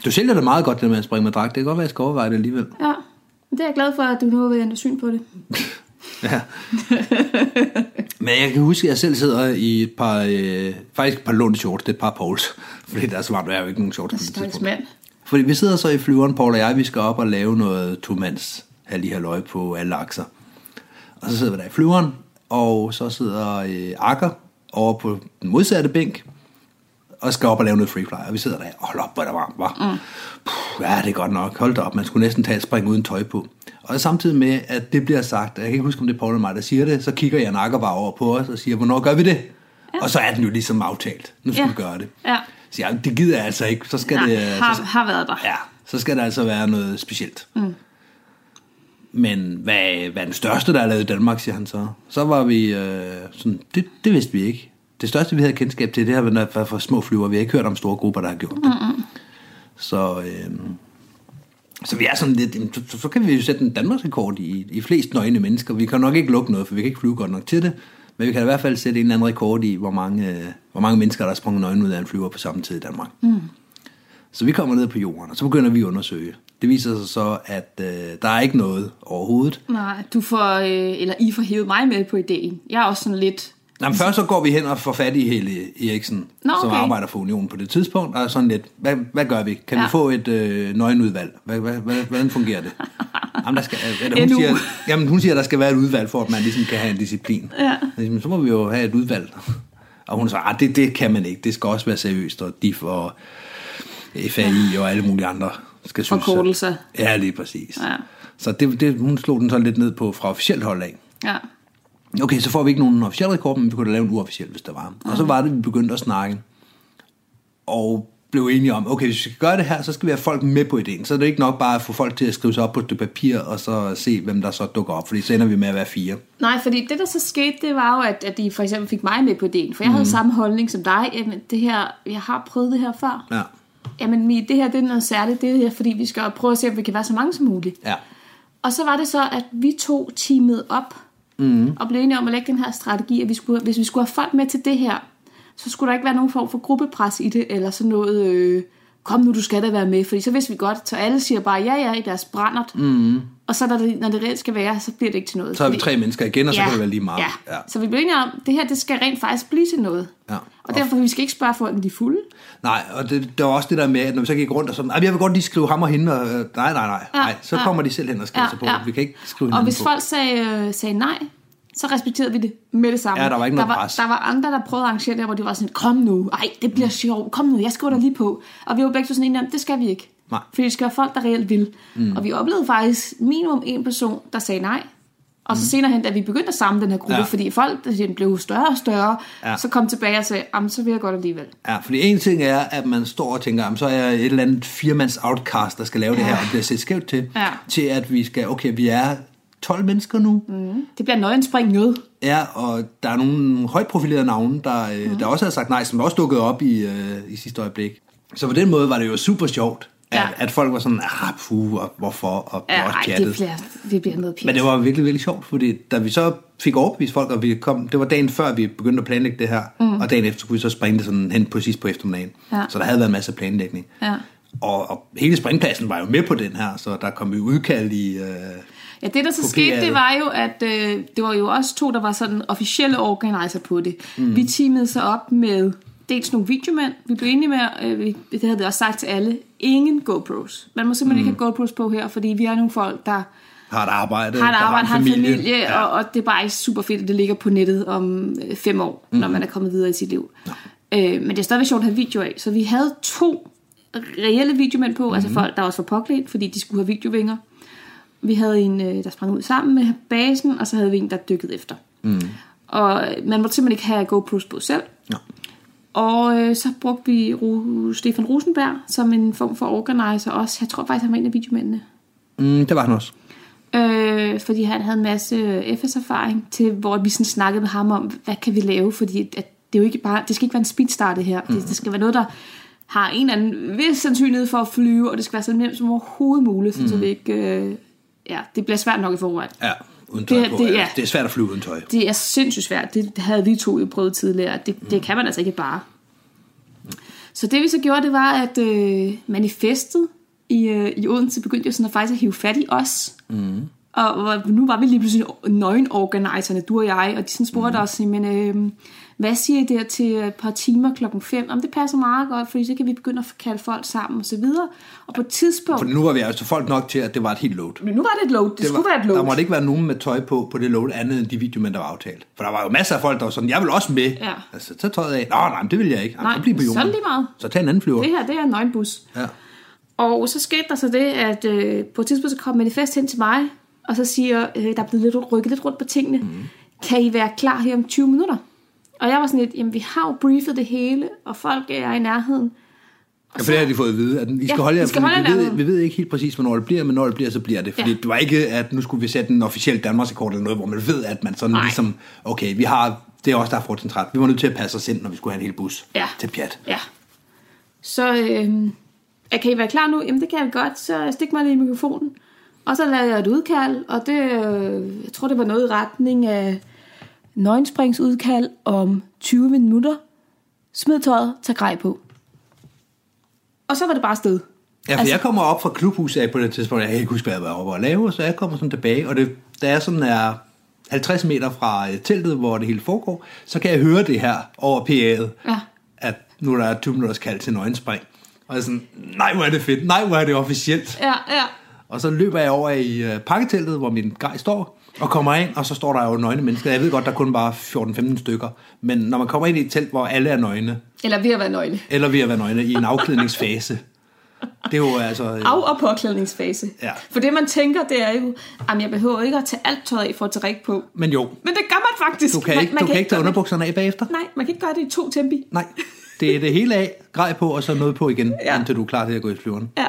Du sælger det meget godt, det med at springe med dragt. Det kan godt være, at jeg skal overveje det alligevel. ja. Det er jeg glad for, at du nu vil ændre syn på det. [laughs] Ja. [laughs] Men jeg kan huske, at jeg selv sidder i et par, øh, faktisk et par lånte shorts, det er et par poles. [laughs] Fordi der er så varmt, der er jo ikke nogen shorts det tidspunkt. mand. Fordi vi sidder så i flyveren, Paul og jeg, vi skal op og lave noget to-mands halløj på alle akser. Og så sidder vi der i flyveren, og så sidder øh, Akker over på den modsatte bænk, og skal op og lave noget freefly. Og vi sidder der, hold op, hvor er det varmt, var. Mm. Puh, ja, det er godt nok. Hold da op, man skulle næsten tage et spring uden tøj på. Og samtidig med, at det bliver sagt, jeg kan ikke huske, om det er Paul eller mig, der siger det, så kigger jeg Akker bare over på os og siger, hvornår gør vi det? Ja. Og så er den jo ligesom aftalt. Nu skal Ja. vi gøre det. Ja. Så jeg, det gider jeg altså ikke. Så skal Nej, det, har, så, har været der. Ja, så skal der altså være noget specielt. Mm. Men hvad, hvad er den største, der er lavet i Danmark, siger han så. Så var vi øh, sådan, det, det vidste vi ikke. Det største, vi havde kendskab til, det har været for, for små flyver. Vi har ikke hørt om store grupper, der har gjort det. Mm-hmm. Så, øh, så vi er sådan lidt, så, så kan vi jo sætte en Danmarks rekord i, i flest nøgne mennesker. Vi kan nok ikke lukke noget, for vi kan ikke flyve godt nok til det. Men vi kan i hvert fald sætte en eller anden rekord i, hvor mange, øh, hvor mange mennesker, der er sprunget nøgne ud af en flyver på samme tid i Danmark. Mm. Så vi kommer ned på jorden, og så begynder vi at undersøge. Det viser sig så, at øh, der er ikke noget overhovedet. Nej, du får, øh, eller I får hævet mig med på ideen. Jeg er også sådan lidt, Jamen, først så går vi hen og får fat i Helle Eriksen, Nå, som okay. arbejder for Unionen på det tidspunkt, og sådan lidt, hvad, hvad gør vi? Kan ja. Ja. vi få et øh, nøgenudvalg? Hvad, hvad, hvad, hvordan fungerer det? [laughs] Jamen, der skal, eller, hun, siger, jamen, hun siger, at der skal være et udvalg, for at man ligesom kan have en disciplin. Ja. Jamen, så må vi jo have et udvalg. Og hun siger, at det, det kan man ikke. Det skal også være seriøst, og DIF og FAI og alle mulige andre skal synes. Forkortelser. Ja, lige præcis. Ja. Så det, det, hun slog den så lidt ned på fra officielt hold af. ja. Okay, så får vi ikke nogen officiel rekord, men vi kunne da lave en uofficiel, hvis der var. Og så var det, vi begyndte at snakke. Og blev enige om, okay, hvis vi skal gøre det her, så skal vi have folk med på ideen. Så er det ikke nok bare at få folk til at skrive sig op på et stykke papir, og så se, hvem der så dukker op, fordi så ender vi med at være fire. Nej, fordi det der så skete, det var jo, at, at de for eksempel fik mig med på ideen. For jeg havde samme holdning som dig. Jamen, det her, jeg har prøvet det her før. Ja, Jamen, Mi, det her det er noget særligt. Det er fordi, vi skal prøve at se, om vi kan være så mange som muligt. ja. Og så var det så, at vi to teamede op mm. og blev enige om at lægge den her strategi, at vi skulle, hvis vi skulle have folk med til det her, så skulle der ikke være nogen form for gruppepres i det, eller sådan noget, øh, kom nu, du skal da være med, fordi så vidste vi godt, så alle siger bare ja, ja, i deres brændert, mm. og så når det, når det reelt skal være, så bliver det ikke til noget. Så er vi Fordi- tre mennesker igen, og så kan det være lige meget. Ja. ja. Så vi blev enige om, at det her, det skal rent faktisk blive til noget. Ja. Og derfor, vi skal ikke spørge folk, om de er fulde. Nej, og det, der var også det der med, at når vi så gik rundt og sådan, "Ej, jeg vil godt lige skrive ham og hende, og, øh, nej, nej, nej, Ja, nej, så ja. kommer de selv hen og skriver sig på. Vi kan ikke skrive Og hvis på. folk sagde, øh, sagde nej, så respekterede vi det med det samme. Ja, der var ikke der noget var, pres. Der var andre, der prøvede at arrangere det, hvor de var sådan, kom nu, ej, det bliver sjovt, kom nu, jeg skriver dig lige på. Og vi var begge sådan enige om, det skal vi ikke. Nej. Fordi det skal være folk, der reelt vil. Mm. Og vi oplevede faktisk minimum en person, der sagde nej. Og så senere hen, da vi begyndte at samle den her gruppe, Mm. Ja. ja. fordi folk den blev større og større, Ja. ja. så kom tilbage og sagde, jamen, så vil jeg godt alligevel. Ja, fordi en ting er, at man står og tænker, "Jamen, så er jeg et eller andet firmands outcast, der skal lave det her, og bliver set skævt til, Ja. til at vi skal, okay, vi er 12 mennesker nu, mm. Det bliver nøgenspring noget. ja, og der er nogle højt profilerede navne, der, mm. der også har sagt nej, som også dukkede op i, øh, i sidste øjeblik. Så på den måde var det jo super sjovt, at, Ja. at folk var sådan, ah, puh, og hvorfor, og Ja, også pjattet. det bliver, det bliver noget pjat. Men det var virkelig, virkelig sjovt, fordi da vi så fik overbevist folk, og vi kom, det var dagen før, vi begyndte at planlægge det her, mm. og dagen efter kunne vi så springe det sådan hen på sidst på eftermiddagen. Ja. Så der havde været en masse planlægning. Ja. Og, og hele springpladsen var jo med på den her, så der kom jo udkald i... Øh, Ja, det der så Kopi skete, det var jo, at øh, det var jo også to, der var sådan officielle organiser på det. Mm. Vi teamede så op med dels nogle videomænd. Vi blev enige med, øh, vi, det havde vi også sagt til alle, ingen GoPros. Man må simpelthen mm. ikke have GoPros på her, fordi vi er nogle folk, der har et arbejde, har et arbejde, har en familie, familie Ja. og, og det er bare ikke super fedt, at det ligger på nettet om øh, fem år, mm. når man er kommet videre i sit liv. Øh, men det er stadigvæk sjovt at have video af. Så vi havde to reelle videomænd på, mm. altså folk, der også var påklædt, fordi de skulle have videovinger. Vi havde en, øh, der sprang ud sammen med basen, og så havde vi en, der dykkede efter. Mm. Og øh, man måtte simpelthen ikke have GoPros på selv. Ja. Og øh, så brugte vi Ru- Stefan Rosenberg som en form for organizer også. Jeg tror faktisk, han var en af videomændene. Mm, det var han også. Øh, fordi han havde en masse FS-erfaring til, hvor vi sådan snakkede med ham om, hvad kan vi lave, fordi at det, er jo ikke bare, det skal ikke være en speedstart det her. Mm. Det, det skal være noget, der har en eller anden vis sandsynlighed for at flyve, og det skal være så nemt som overhovedet muligt, mm. så vi ikke... Øh, ja, det bliver svært nok i forvejen. Ja, uden tøj Det- på. det- ja. det er svært at flyve uden tøj. Det er sindssygt svært. Det, havde vi to jo prøvet tidligere. Det, det kan man altså ikke bare. Så det vi så gjorde, det var, at øh, manifestet i, øh, i Odense begyndte jo sådan at faktisk at hive fat i os. Mm. Og, og nu var vi lige pludselig nøgenorganiserne, du og jeg, og de sådan spurgte mm. os, men øh, hvad siger I der til et par timer klokken 5? Om det passer meget godt, fordi så kan vi begynde at kalde folk sammen og så videre. Og på et tidspunkt... For nu var vi altså folk nok til, at det var et helt load. Men nu var det et load. Det, det skulle var, være et load. Der måtte ikke være nogen med tøj på, på det load, andet end de videomænd, der var aftalt. For der var jo masser af folk, der var sådan, jeg vil også med. Ja. Altså, så tøjet af. Nå, nej, det vil jeg ikke. Nej, så bliv på jorden. det lige meget. Så tag en anden flyver. Det her, det er en nøgenbus. Ja. Og så skete der så det, at øh, på et tidspunkt så kom manifest hen til mig, og så siger, øh, der er blevet lidt, rykket lidt rundt på tingene. Mm. Kan I være klar her om 20 minutter? Og jeg var sådan lidt, jamen vi har jo briefet det hele, og folk er i nærheden. Ja, for det har de fået at vide, at I skal Ja, holde jer, skal holde vi, ved, vi ved ikke helt præcis, hvornår det bliver, men når det bliver, så bliver det. Fordi Ja. det var ikke, at nu skulle vi sætte en officiel Danmarksrekord eller noget, hvor man ved, at man sådan Nej. ligesom, okay, vi har, det er også der er fortrinsret. Vi var nødt til at passe os ind, når vi skulle have en hel bus Ja. til pjat. Ja. Så øh, kan I være klar nu? Jamen det kan jeg godt, så stik mig lige i mikrofonen. Og så lavede jeg et udkald, og det, øh, jeg tror det var noget i retning af nøgenspringsudkald om 20 minutter. Smid tøjet, tag grej på. Og så var det bare sted. Ja, for Altså- jeg kommer op fra klubhuset af på det tidspunkt, jeg kan ikke huske, hvad jeg var oppe og lave, så jeg kommer sådan tilbage, og det, da jeg sådan er 50 meter fra øh, teltet, hvor det hele foregår, så kan jeg høre det her over PA'et, Ja. at nu er der 20 minutters kald til nøgenspring. Og jeg er sådan, nej, hvor er det fedt, nej, hvor er det officielt. Ja, ja. Og så løber jeg over i øh, pakketeltet, hvor min grej står, og kommer ind, og så står der jo nøgne mennesker. Jeg ved godt, der er kun bare 14-15 stykker, men når man kommer ind i et telt, hvor alle er nøgne, Eller ved at være nøgne. eller ved at være nøgne i en afklædningsfase, det er jo altså... Af- og påklædningsfase. Ja. For det man tænker, det er jo, at jeg behøver ikke at tage alt tøjet af for at tage rig på. Men jo, Men det gør man faktisk. du kan man, ikke, du kan ikke tage underbukserne af bagefter. Nej, man kan ikke gøre det i to tempi. Nej, det er det hele af, grej på, og så noget på igen, ja. indtil du er klar til at gå i flyveren. Ja.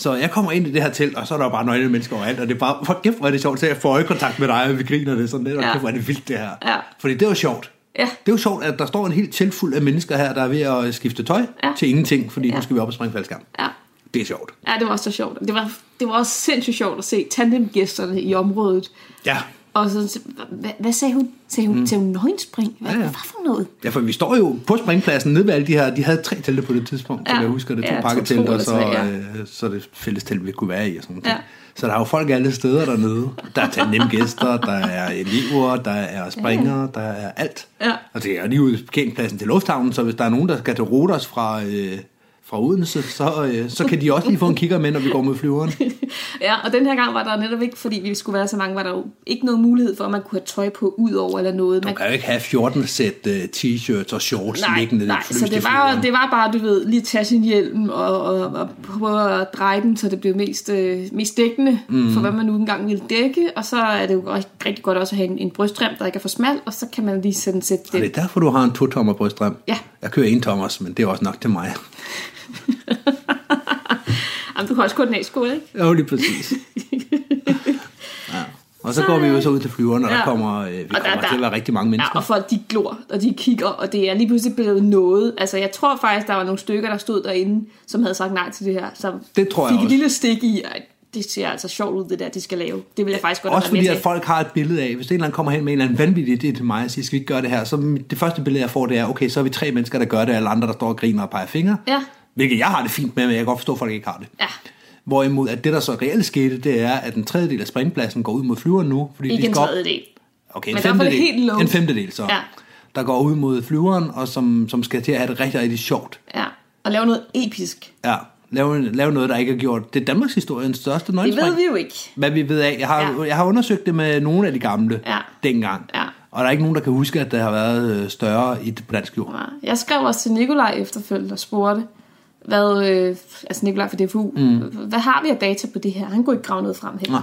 Så jeg kommer ind i det her telt, og så er der jo bare nøgne mennesker overalt, og det er bare, for kæft, hvor er det sjovt, så jeg får øjekontakt med dig, og vi griner det sådan lidt, og Ja. kæft, hvor er det vildt det her. Ja. Fordi det er jo sjovt. Ja. Det er jo sjovt, at der står en helt telt fuld af mennesker her, der er ved at skifte tøj Ja. til ingenting, fordi Ja. nu skal vi op og springe faldskærm. Ja. Det er sjovt. Ja, det var også så sjovt. Det var, det var også sindssygt sjovt at se tandemgæsterne i området. Ja. Og så, hvad, hvad sagde hun? Sagde hun, mm. sagde hun nøgenspring? Hvad, Ja, ja, hvad for noget? Ja, for vi står jo på springpladsen nede ved alle de her, de havde tre telte på det tidspunkt, ja. Som jeg husker det, to Ja, pakketelt, og så, ja. øh, så det fælles telt, vi kunne være i og sådan noget. Ja. Så der er jo folk alle steder dernede. Der er tandem gæster, der er elever, der er springere, der er alt. Ja. Og det er lige ude på parkeringspladsen til lufthavnen, så hvis der er nogen, der skal til Rodos fra, øh, fra Odense, så, øh, så kan de også lige få en kigger med, når vi går mod flyveren. [laughs] Ja, og den her gang var der netop ikke, fordi vi skulle være så mange, var der jo ikke noget mulighed for, at man kunne have tøj på ud over eller noget. Man, Man kan jo ikke have 14 sæt øh, t-shirts og shorts nej, liggende nej, så det var, det var bare, du ved, lige tage sin hjelm og, og, og prøve at dreje den, så det blev mest, øh, mest dækkende mm. for, hvad man nu engang ville dække. Og så er det jo rigtig, rigtig godt også at have en, en bryststrem, der ikke er for smal, og så kan man lige sådan sætte Og den. det er derfor, du har en to-tommer bryststrøm. Ja. Jeg kører en tommers, men det er også nok til mig. [laughs] Jamen, du kan også koordinatsko, ikke? Jo, lige præcis. [laughs] ja. Og så går vi jo så ud til flyveren, og ja. Ja. der kommer, øh, vi Og kommer der- til at være rigtig mange Ja, mennesker. og folk de glor, og de kigger, og det er lige pludselig blevet noget. Altså, jeg tror faktisk, der var nogle stykker, der stod derinde, som havde sagt nej til det her. Som Det tror jeg fik et også. lille stik i, at det ser altså sjovt ud, det der, de skal lave. Det vil jeg faktisk godt Også fordi, at folk har et billede af, hvis en eller anden kommer hen med en eller anden vanvittig idé til mig og siger, skal vi ikke gøre det her? Så det første billede, jeg får, det er, okay, så er vi tre mennesker, der gør det, og alle andre, der står og griner og peger fingre. Ja. Hvilket jeg har det fint med, men jeg kan godt forstå, at folk ikke har det. Ja. Hvorimod, at det, der så reelt skete, det er, at en tredjedel af springpladsen går ud mod flyveren nu. Fordi Ikke de en skal op- tredjedel. Okay, en Men femtedel, helt low. en femtedel så, Ja. der går ud mod flyveren, og som, som skal til at have det rigtig, rigtig sjovt. Ja, og lave noget episk. Ja, lave, lave noget, der ikke er gjort. Det er Danmarks historiens største Det nøgenspring. ved vi jo ikke. Hvad vi ved af. Jeg har, Ja. jeg har undersøgt det med nogle af de gamle Ja. dengang. Ja. Og der er ikke nogen, der kan huske, at det har været øh, større i på dansk jord. Ja. Jeg skrev også til Nikolaj efterfølgende og spurgte, hvad, øh, altså Nikolaj fra DFU, mm. hvad har vi af data på det her? Han kunne ikke grave noget frem heller. Nej.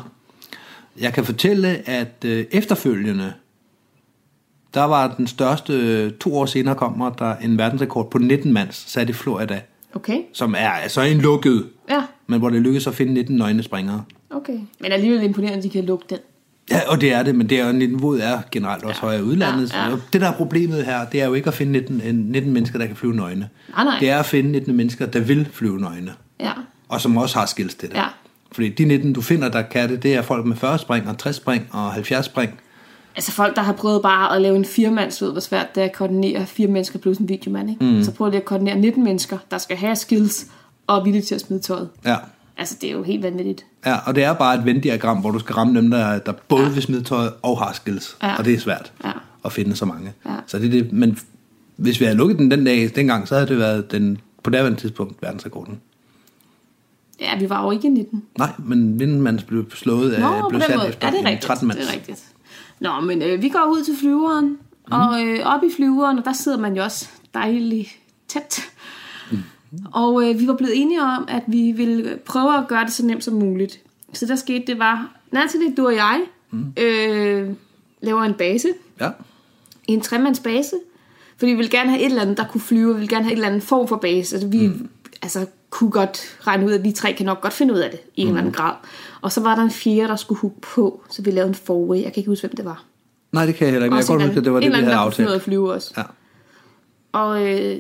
Jeg kan fortælle, at øh, efterfølgende, der var den største, øh, to år senere kommer der en verdensrekord på 19 mands, sat i Florida, Okay, som er altså en lukket, ja, men hvor det lykkedes at finde 19 nøgne springere. okay. Men alligevel imponerende, at de kan lukke den. Ja, og det er det, men det er jo, niveauet er generelt også ja. højere udlandet. Ja, ja. Det, der er problemet her, det er jo ikke at finde 19, en- 19 mennesker, der kan flyve nøgne. Nej, nej. Det er at finde 19 mennesker, der vil flyve nøgne, Ja, og som også har skills til det. Ja. Fordi de 19, du finder, der kan det, det er folk med 40 spring, og 60 spring, og 70 spring. altså folk, der har prøvet bare at lave en firmands, ved hvor svært det er at koordinere fire mennesker plus en videomand, ikke? Mm. Så prøv lige at koordinere 19 mennesker, der skal have skills og er villige til at smide tøjet. Ja. Altså, det er jo helt vanvittigt. Ja, og det er bare et venddiagram, hvor du skal ramme dem, der, der både ja. vil smide tøjet og har skills. Ja. Og det er svært Ja. at finde så mange. Ja. Så det er det, men hvis vi havde lukket den den dag, dengang, så havde det været den, på daværende tidspunkt verdensrekorden. Ja, vi var jo ikke i 19. Nej, men Vindemands blev slået af, Nå, blev sat efter Ja, det er rigtigt. 13 Det er rigtigt. Nå, men øh, vi går ud til flyveren, mm. og øh, oppe i flyveren, og der sidder man jo også dejligt tæt. Mm. Og øh, vi var blevet enige om, at vi ville prøve at gøre det så nemt som muligt. Så der skete, det var, Natalie, du og jeg, mm. øh, laver en base, Ja. en tremands base, fordi vi ville gerne have et eller andet, der kunne flyve, vi ville gerne have et eller andet form for base. Altså, vi mm. altså, kunne godt regne ud, at vi tre kan nok godt finde ud af det i en eller anden grad. Og så var der en fjerde, der skulle hugge på, så vi lavede en forway. Jeg kan ikke huske, hvem det var. Nej, det kan jeg heller ikke. men Jeg kan en godt huske, at det var det, vi en eller havde anden, der kunne aftalt. flyve også. Ja. Og øh,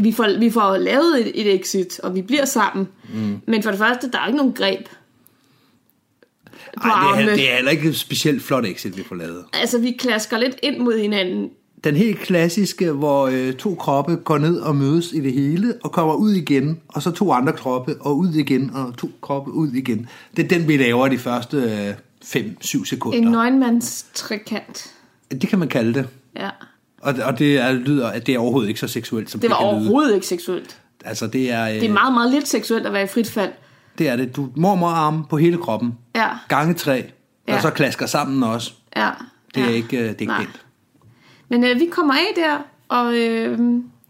vi, får, vi får lavet et, et exit, og vi bliver sammen. Mm. Men for det første, der er ikke nogen greb på Ej, det, er, det er heller ikke et specielt flot exit, vi får lavet. Altså, vi klasker lidt ind mod hinanden. Den helt klassiske, hvor øh, to kroppe går ned og mødes i det hele, og kommer ud igen, og så to andre kroppe, og ud igen, og to kroppe ud igen. Det er den, vi laver de første 5-7 sekunder. En nøgenmands trekant. Det kan man kalde det. Ja. Og, og det er, lyder, at det er overhovedet ikke så seksuelt, som Det det, var kan lyde. overhovedet ikke seksuelt. Altså, det er, øh, Det er meget, meget lidt seksuelt at være i frit fald. det er det. Du mormorarm på hele kroppen. Ja. Gange tre. Ja. Og så klasker sammen også. Ja. Det er ja. ikke, øh, det er ikke pænt. Men øh, vi kommer af der, og øh,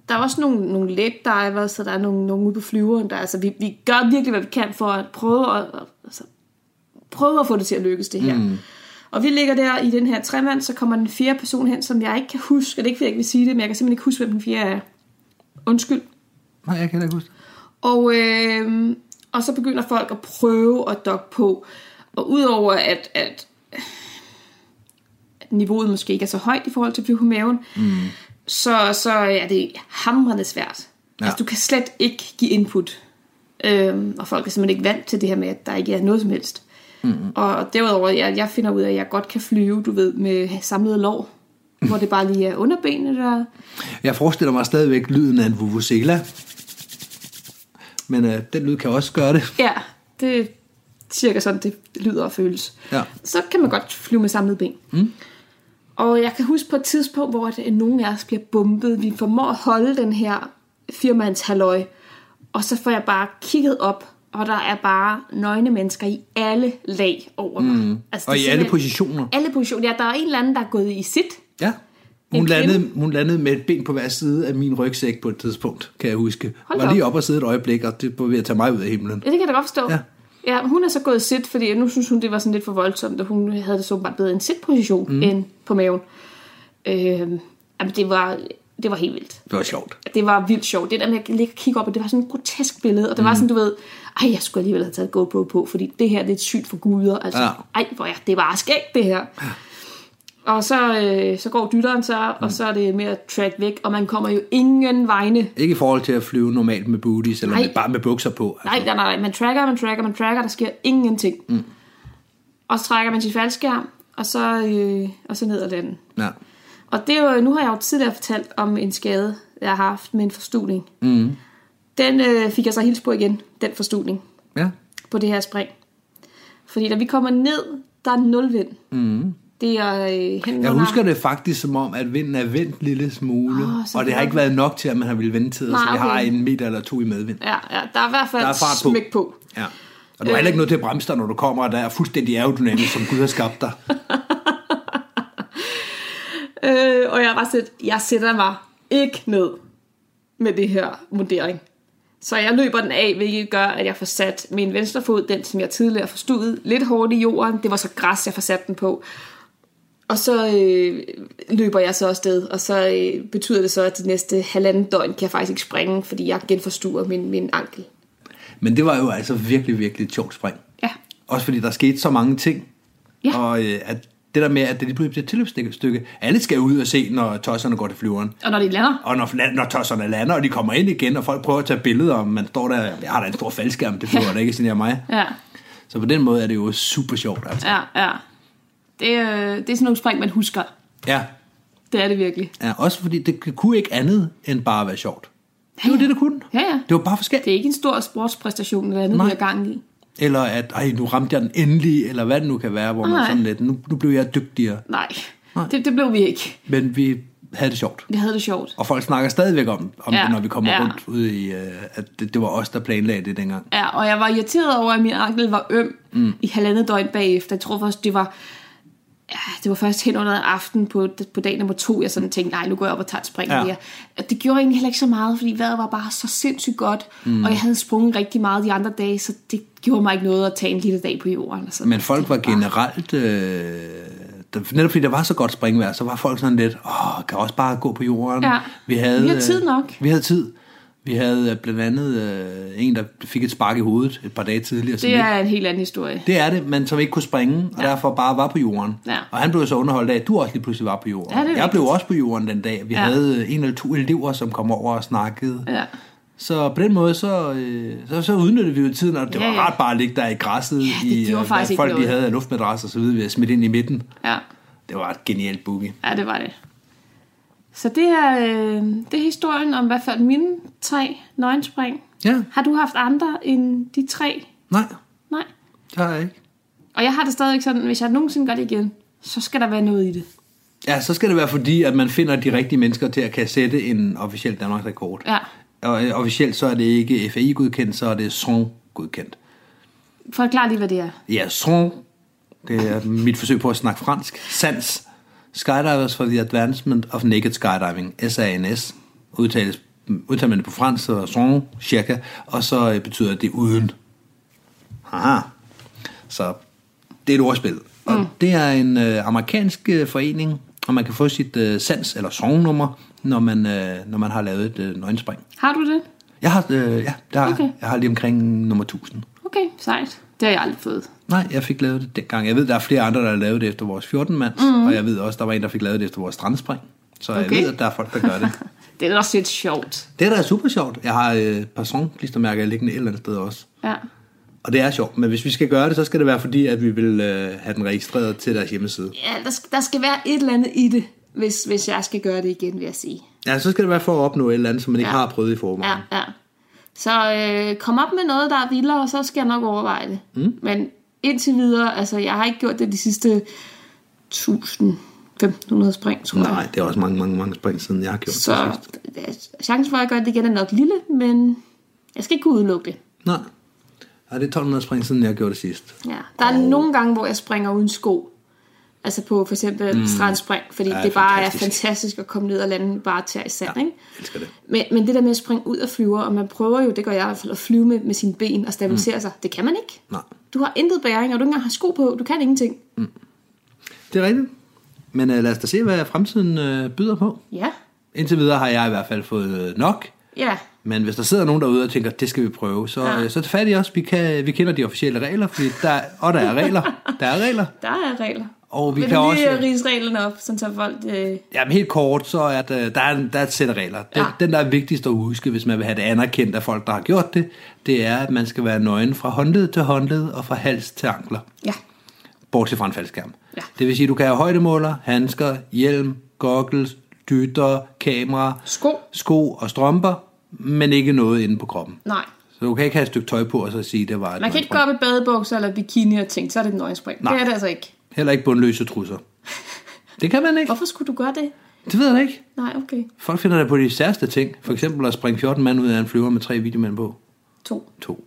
der er også nogle, nogle let diver, så der er nogle, nogle ude på flyveren. Der, altså, vi, vi gør virkelig, hvad vi kan for at prøve at, altså, prøve at få det til at lykkes, det her. Mm. Og vi ligger der i den her tremand, så kommer den fjerde person hen, som jeg ikke kan huske. Det er ikke, fordi jeg ikke vil sige det, men jeg kan simpelthen ikke huske, hvem den fjerde er. Undskyld. Nej, jeg kan ikke huske. Og, øh, og så begynder folk at prøve at dokke på. Og udover at, at, at niveauet måske ikke er så højt i forhold til at flyve på maven, mm. så, så er det hamrende svært. Ja. Altså, du kan slet ikke give input. Øhm, og folk er simpelthen ikke vant til det her med, at der ikke er noget som helst. Mm. Og derudover, jeg, jeg finder ud af, at jeg godt kan flyve, du ved, med samlede lår. hvor det bare lige er underbenet, der... Jeg forestiller mig stadigvæk lyden af en vuvuzela. Men øh, den lyd kan også gøre det. Ja, det er cirka sådan, det lyder og føles. Ja. Så kan man godt flyve med samlede ben. Mm. Og jeg kan huske på et tidspunkt, hvor det, nogen af os bliver bumpet. Vi formår at holde den her firmands halløj. Og så får jeg bare kigget op, og der er bare nøgne mennesker i alle lag over mig. Mm. Altså, Og i alle positioner. Alle positioner. Ja, der er en eller anden, der er gået i sit. Ja. Hun En kvinde. landede, hun landede med et ben på hver side af min rygsæk på et tidspunkt, kan jeg huske. Hold var lige op. og sidde et øjeblik, og det var ved at tage mig ud af himlen. Ja, det kan jeg da godt forstå. Ja. Ja, hun er så gået sit, fordi nu synes hun, det var sådan lidt for voldsomt, og hun havde det så bare bedre en sit-position mm. end på maven. Øh, jamen, det var, det var helt vildt. Det var sjovt. Det var vildt sjovt. Det der med at ligge og kigge op, og det var sådan et grotesk billede, og det var sådan, du ved, ej, jeg skulle alligevel have taget GoPro på, fordi det her, det er et sygt for guder. Altså, Ja. ja. ej, hvor er det var skægt, det her. Og så, øh, så går dytteren så, og så er det at track væk, og man kommer jo ingen vegne. Ikke i forhold til at flyve normalt med booties, eller Nej. med, bare med bukser på. Nej, nej, nej, man tracker, man tracker, man tracker, der sker ingenting. Mm. Og så trækker man sit faldskærm, og så, øh, og så ned ad den. Ja. Og det er jo, nu har jeg jo tidligere fortalt om en skade, jeg har haft med en forstuning. Mm. Den øh, fik jeg så hils på igen, den forstuning, ja. på det her spring. Fordi da vi kommer ned, der er nul vind. Mm. Det er øh, hen Jeg husker det faktisk som om, at vinden er vendt en lille smule, oh, og det har ikke været nok til, at man har ville vente til, så vi har en meter eller to i medvind. Ja, ja, der er i hvert fald Der er fart på. smæk på. Ja. Og du har heller ikke noget til at bremse dig, når du kommer, og der er fuldstændig aerodynamisk, som Gud har skabt dig. [laughs] Øh, og jeg var set, jeg sætter mig ikke ned med det her vurdering. Så jeg løber den af, hvilket gør, at jeg får sat min venstre fod, den som jeg tidligere forstod, lidt hårdt i jorden. Det var så græs, jeg får sat den på. Og så øh, løber jeg så afsted, og så øh, betyder det så, at de næste halvanden døgn kan jeg faktisk ikke springe, fordi jeg genforstuer min, min ankel. Men det var jo altså virkelig, virkelig et sjovt spring. Ja. Også fordi der skete så mange ting. Ja. Og øh, at det der med, at det lige pludselig bliver et tilløbsstykke. Alle skal ud og se, når tosserne går til flyveren. Og når de lander, Og når, når tosserne lander, og de kommer ind igen, og folk prøver at tage billeder, og man står der, jeg har da en stor faldskærm, det flyver [laughs] da ikke, sådan mig. ja, Så på den måde er det jo super sjovt, altså. ja, ja. Det, øh, det er sådan nogle spring, man husker. Ja. Det er det virkelig. ja. Også fordi det kunne ikke andet end bare at være sjovt. Det var Ja, ja. det, det kunne. Ja, ja. Det var bare forskelligt. Det er ikke en stor sportspræstation eller andet, Nej. vi har gang i. Eller at, ej, nu ramte jeg den endelig, eller hvad det nu kan være, hvor man Nej. sådan lidt, nu, nu blev jeg dygtigere. Nej, Nej. Det, det blev vi ikke. Men vi havde det sjovt. Vi havde det sjovt. Og folk snakker stadigvæk om, om Ja, det, når vi kommer ja. rundt ud i, øh, at det, det var os, der planlagde det dengang. Ja, og jeg var irriteret over, at min ankel var øm mm. i halvandet døgn bagefter. Jeg tror først, det var... Ja, det var først hen under aften på, på dag nummer to, jeg sådan tænkte, nej, nu går jeg op og tager et spring Ja. Og det gjorde egentlig heller ikke så meget, fordi vejret var bare så sindssygt godt, mm. og jeg havde sprunget rigtig meget de andre dage, så det gjorde mig ikke noget at tage en lille dag på jorden. Og sådan. Men folk var bare- generelt... Øh, der, netop fordi der var så godt springvejr, så var folk sådan lidt, åh, kan også bare gå på jorden. Ja. Vi, havde, Vi har tid nok. Øh, vi havde tid. Vi havde øh, blandt andet øh, en, der fik et spark i hovedet et par dage tidligere. Det er en helt anden historie. det er det, men som ikke kunne springe, og ja. derfor bare var på jorden. Ja. Og han blev så underholdt af, at du også lige pludselig var på jorden. Ja, jeg blev også på jorden den dag. Vi Ja. havde en eller to elever, som kom over og snakkede. Ja. Så på den måde, så, øh, så, så udnyttede vi jo tiden, og det Ja, var ja. rart bare at ligge der i græsset, Ja, det i, gjorde øh, faktisk folk de havde luftmadras og så videre, vi havde smidt ind i midten. ja. Det var et genialt boogie. Ja, det var det. Så det er, øh, det er historien om i hvert fald mine tre nøgenspring. Ja, Har du haft andre end de tre? nej, Nej. det har jeg ikke. Og jeg har det stadig sådan, hvis jeg nogensinde gør det igen, så skal der være noget i det. Ja, så skal det være fordi, at man finder de rigtige mennesker til at kan sætte en officiel Danmarks rekord. Ja. Og øh, officielt så er det ikke FAI-godkendt, så er det SON-godkendt. Forklar lige, hvad det er. Ja, SON, det er mit forsøg på at snakke fransk. SANS, Skydivers for the Advancement of Naked Skydiving, SANS, udtales, udtaler man det på fransk, så SON, cirka, og så øh, betyder det uden. Aha. Så det er et ordspil. Og mm. det er en øh, amerikansk øh, forening, og man kan få sit øh, SANS eller SON-nummer, når man, øh, når man har lavet et øh, nøgenspring. Har du det? Jeg har, øh, ja, der. Okay. jeg har lige omkring nummer 1000. Okay, sejt. Det har jeg aldrig fået. Nej, jeg fik lavet det dengang. Jeg ved, der er flere andre, der har lavet det efter vores 14-mands, mm. og jeg ved også, der var en, der fik lavet det efter vores strandspring. Så okay. jeg ved, at der er folk, der gør det. [laughs] Det er også lidt sjovt. Det er da super sjovt. Jeg har øh, person-klistermærker liggende et eller andet sted også. Ja. Og det er sjovt, men hvis vi skal gøre det, så skal det være fordi, at vi vil øh, have den registreret til deres hjemmeside. Ja, der skal, der skal være et eller andet i det, hvis, hvis jeg skal gøre det igen, vil jeg sige. Ja, så skal det være for at opnå et eller andet, som man ikke Ja. har prøvet i forvejen. Ja, ja. Så øh, kom op med noget, der er vildere, og så skal jeg nok overveje det. Mm. Men indtil videre, altså jeg har ikke gjort det de sidste 1000, 1500 spring, tror jeg. Nej, det er også mange, mange, mange spring siden, jeg har gjort Så det sidst. chancen for, at jeg gør det igen, er nok lille, men jeg skal ikke kunne udelukke det. Nej. Ja, det er 1200 spring siden, jeg gjorde det sidst. Ja. Der er nogle gange, hvor jeg springer uden sko. Altså på for eksempel mm. strandspring, fordi Ja, det bare fantastisk. er fantastisk at komme ned og lande bare til i sand, ja. ikke? Elsker det. Men, men det der med at springe ud af flyver, og man prøver jo, det gør jeg i hvert fald, at flyve med, med sine ben og stabilisere mm. sig. Det kan man ikke. Nej. Du har intet bæring, og du ikke engang har sko på. Du kan ingenting. Det er rigtigt. Men øh, lad os da se, hvad fremtiden øh, byder på. Ja. Indtil videre har jeg i hvert fald fået øh, nok. Ja. Men hvis der sidder nogen derude og tænker, det skal vi prøve, så, Ja. ja. så tag fat i os. Vi, kan, vi kender de officielle regler, fordi der, og der er regler. [laughs] Der er regler. Der er regler. Og vi Vil kan du også... lige rise reglerne op, så folk... Øh... Jamen helt kort, så er der, der, er, der er et sæt regler. Den, Ja. den, der er vigtigst at huske, hvis man vil have det anerkendt af folk, der har gjort det, det er, at man skal være nøgen fra håndled til håndled og fra hals til ankler. Ja. Bortset fra en faldskærm. Ja. Det vil sige, at du kan have højdemåler, handsker, hjelm, goggles, dytter, kamera, Sko. sko og strømper, men ikke noget inde på kroppen. Nej. Så du kan ikke have et stykke tøj på og så sige, at det var et Man kan ikke gå op i badebukser eller bikini og tænke, så er det et nøgenspring. Nej. Det er det altså ikke. Heller ikke bundløse trusser. Det kan man ikke. Hvorfor skulle du gøre det? Det ved jeg ikke. Nej, okay. Folk finder det på de særste ting. For eksempel at springe 14 mand ud af en flyver med tre videomænd på. To. To.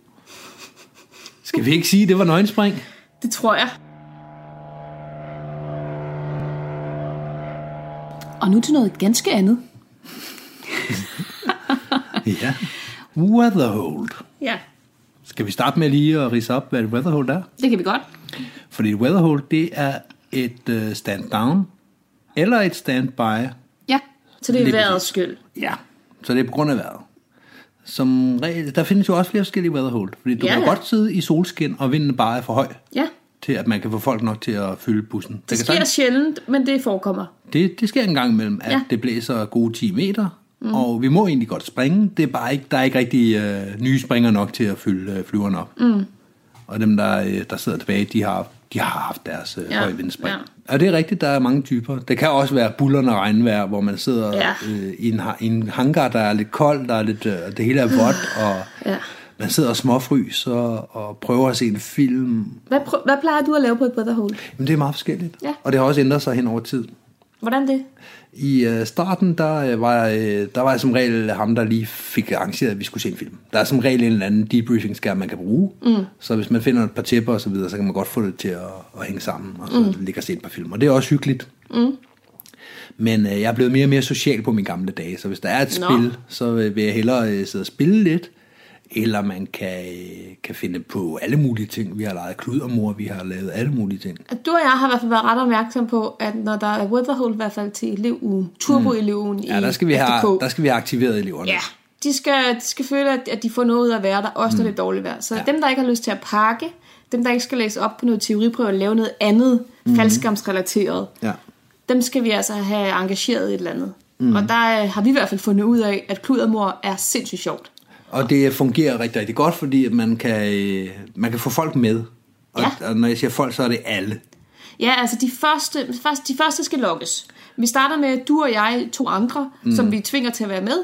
Skal vi ikke sige, at det var nøgenspring? Det tror jeg. Og nu til noget ganske andet. [laughs] Ja. Weatherhold. Ja, Skal vi starte med lige at rise op, hvad et weatherhold er? det kan vi godt. Fordi et weatherhold, det er et uh, stand-down eller et stand-by. Ja, så det er vejrets skyld. Ja, så det er på grund af vejret. Som regel, der findes jo også flere forskellige weatherhold. Fordi du Ja, kan ja. godt sidde i solskin, og vinden bare er for høj, Ja, til at man kan få folk nok til at fylde bussen. det kan sker sagtens- sjældent, men det forekommer. Det, det sker en gang imellem, at ja. Det blæser gode 10 meter, mm. og vi må egentlig godt springe. Det er bare ikke, der er ikke rigtig øh, nye springer nok til at fylde øh, flyverne op. Mm. Og dem, der, øh, der sidder tilbage, de har, de har haft deres øh, ja. Høje vindspring. Ja. Og det er rigtigt, der er mange typer. Det kan også være bullerne regnvejr, hvor man sidder Ja. øh, i, en, i en hangar, der er lidt kold, der er lidt, øh, det hele er vådt, [sighs] og Ja. man sidder og småfryser og prøver at se en film. Hvad, prø- hvad plejer du at lave på et weatherhole? Men det er meget forskelligt. Ja. Og det har også ændret sig hen over tid. Hvordan det? I øh, starten, der, øh, var, øh, der var jeg som regel ham, der lige fik arrangeret, at vi skulle se en film. Der er som regel en eller anden debriefing-skærm, man kan bruge. Mm. Så hvis man finder et par tæpper og så videre, så kan man godt få det til at, at hænge sammen, og så mm. ligge og se et par film. Og det er også hyggeligt. Mm. Men øh, jeg er blevet mere og mere social på mine gamle dage, så hvis der er et Nå. spil, så øh, vil jeg hellere øh, sidde og spille lidt, eller man kan, kan finde på alle mulige ting. Vi har leget kludermor, vi har lavet alle mulige ting. Du og jeg har i hvert fald været ret opmærksom på, at når der er weatherhole, i hvert fald til elevugen, turbo-elevugen Mm. Ja, i der skal vi have, der skal vi have aktiveret eleverne. Ja, de skal, de skal føle, at, de får noget ud af at være der, også når det er dårligt vejr. Så ja. dem, der ikke har lyst til at pakke, dem, der ikke skal læse op på noget teoriprøve og lave noget andet mm. faldskærmsrelateret, ja. dem skal vi altså have engageret i et eller andet. Mm. Og der øh, har vi i hvert fald fundet ud af, at kludermor er sindssygt sjovt. Og det fungerer rigtig, rigtig godt, fordi man kan, øh, man kan få folk med. Og, Ja. og når jeg siger folk, så er det alle. Ja, altså de første, først, de første skal lokkes. Vi starter med du og jeg, to andre, mm. som vi tvinger til at være med.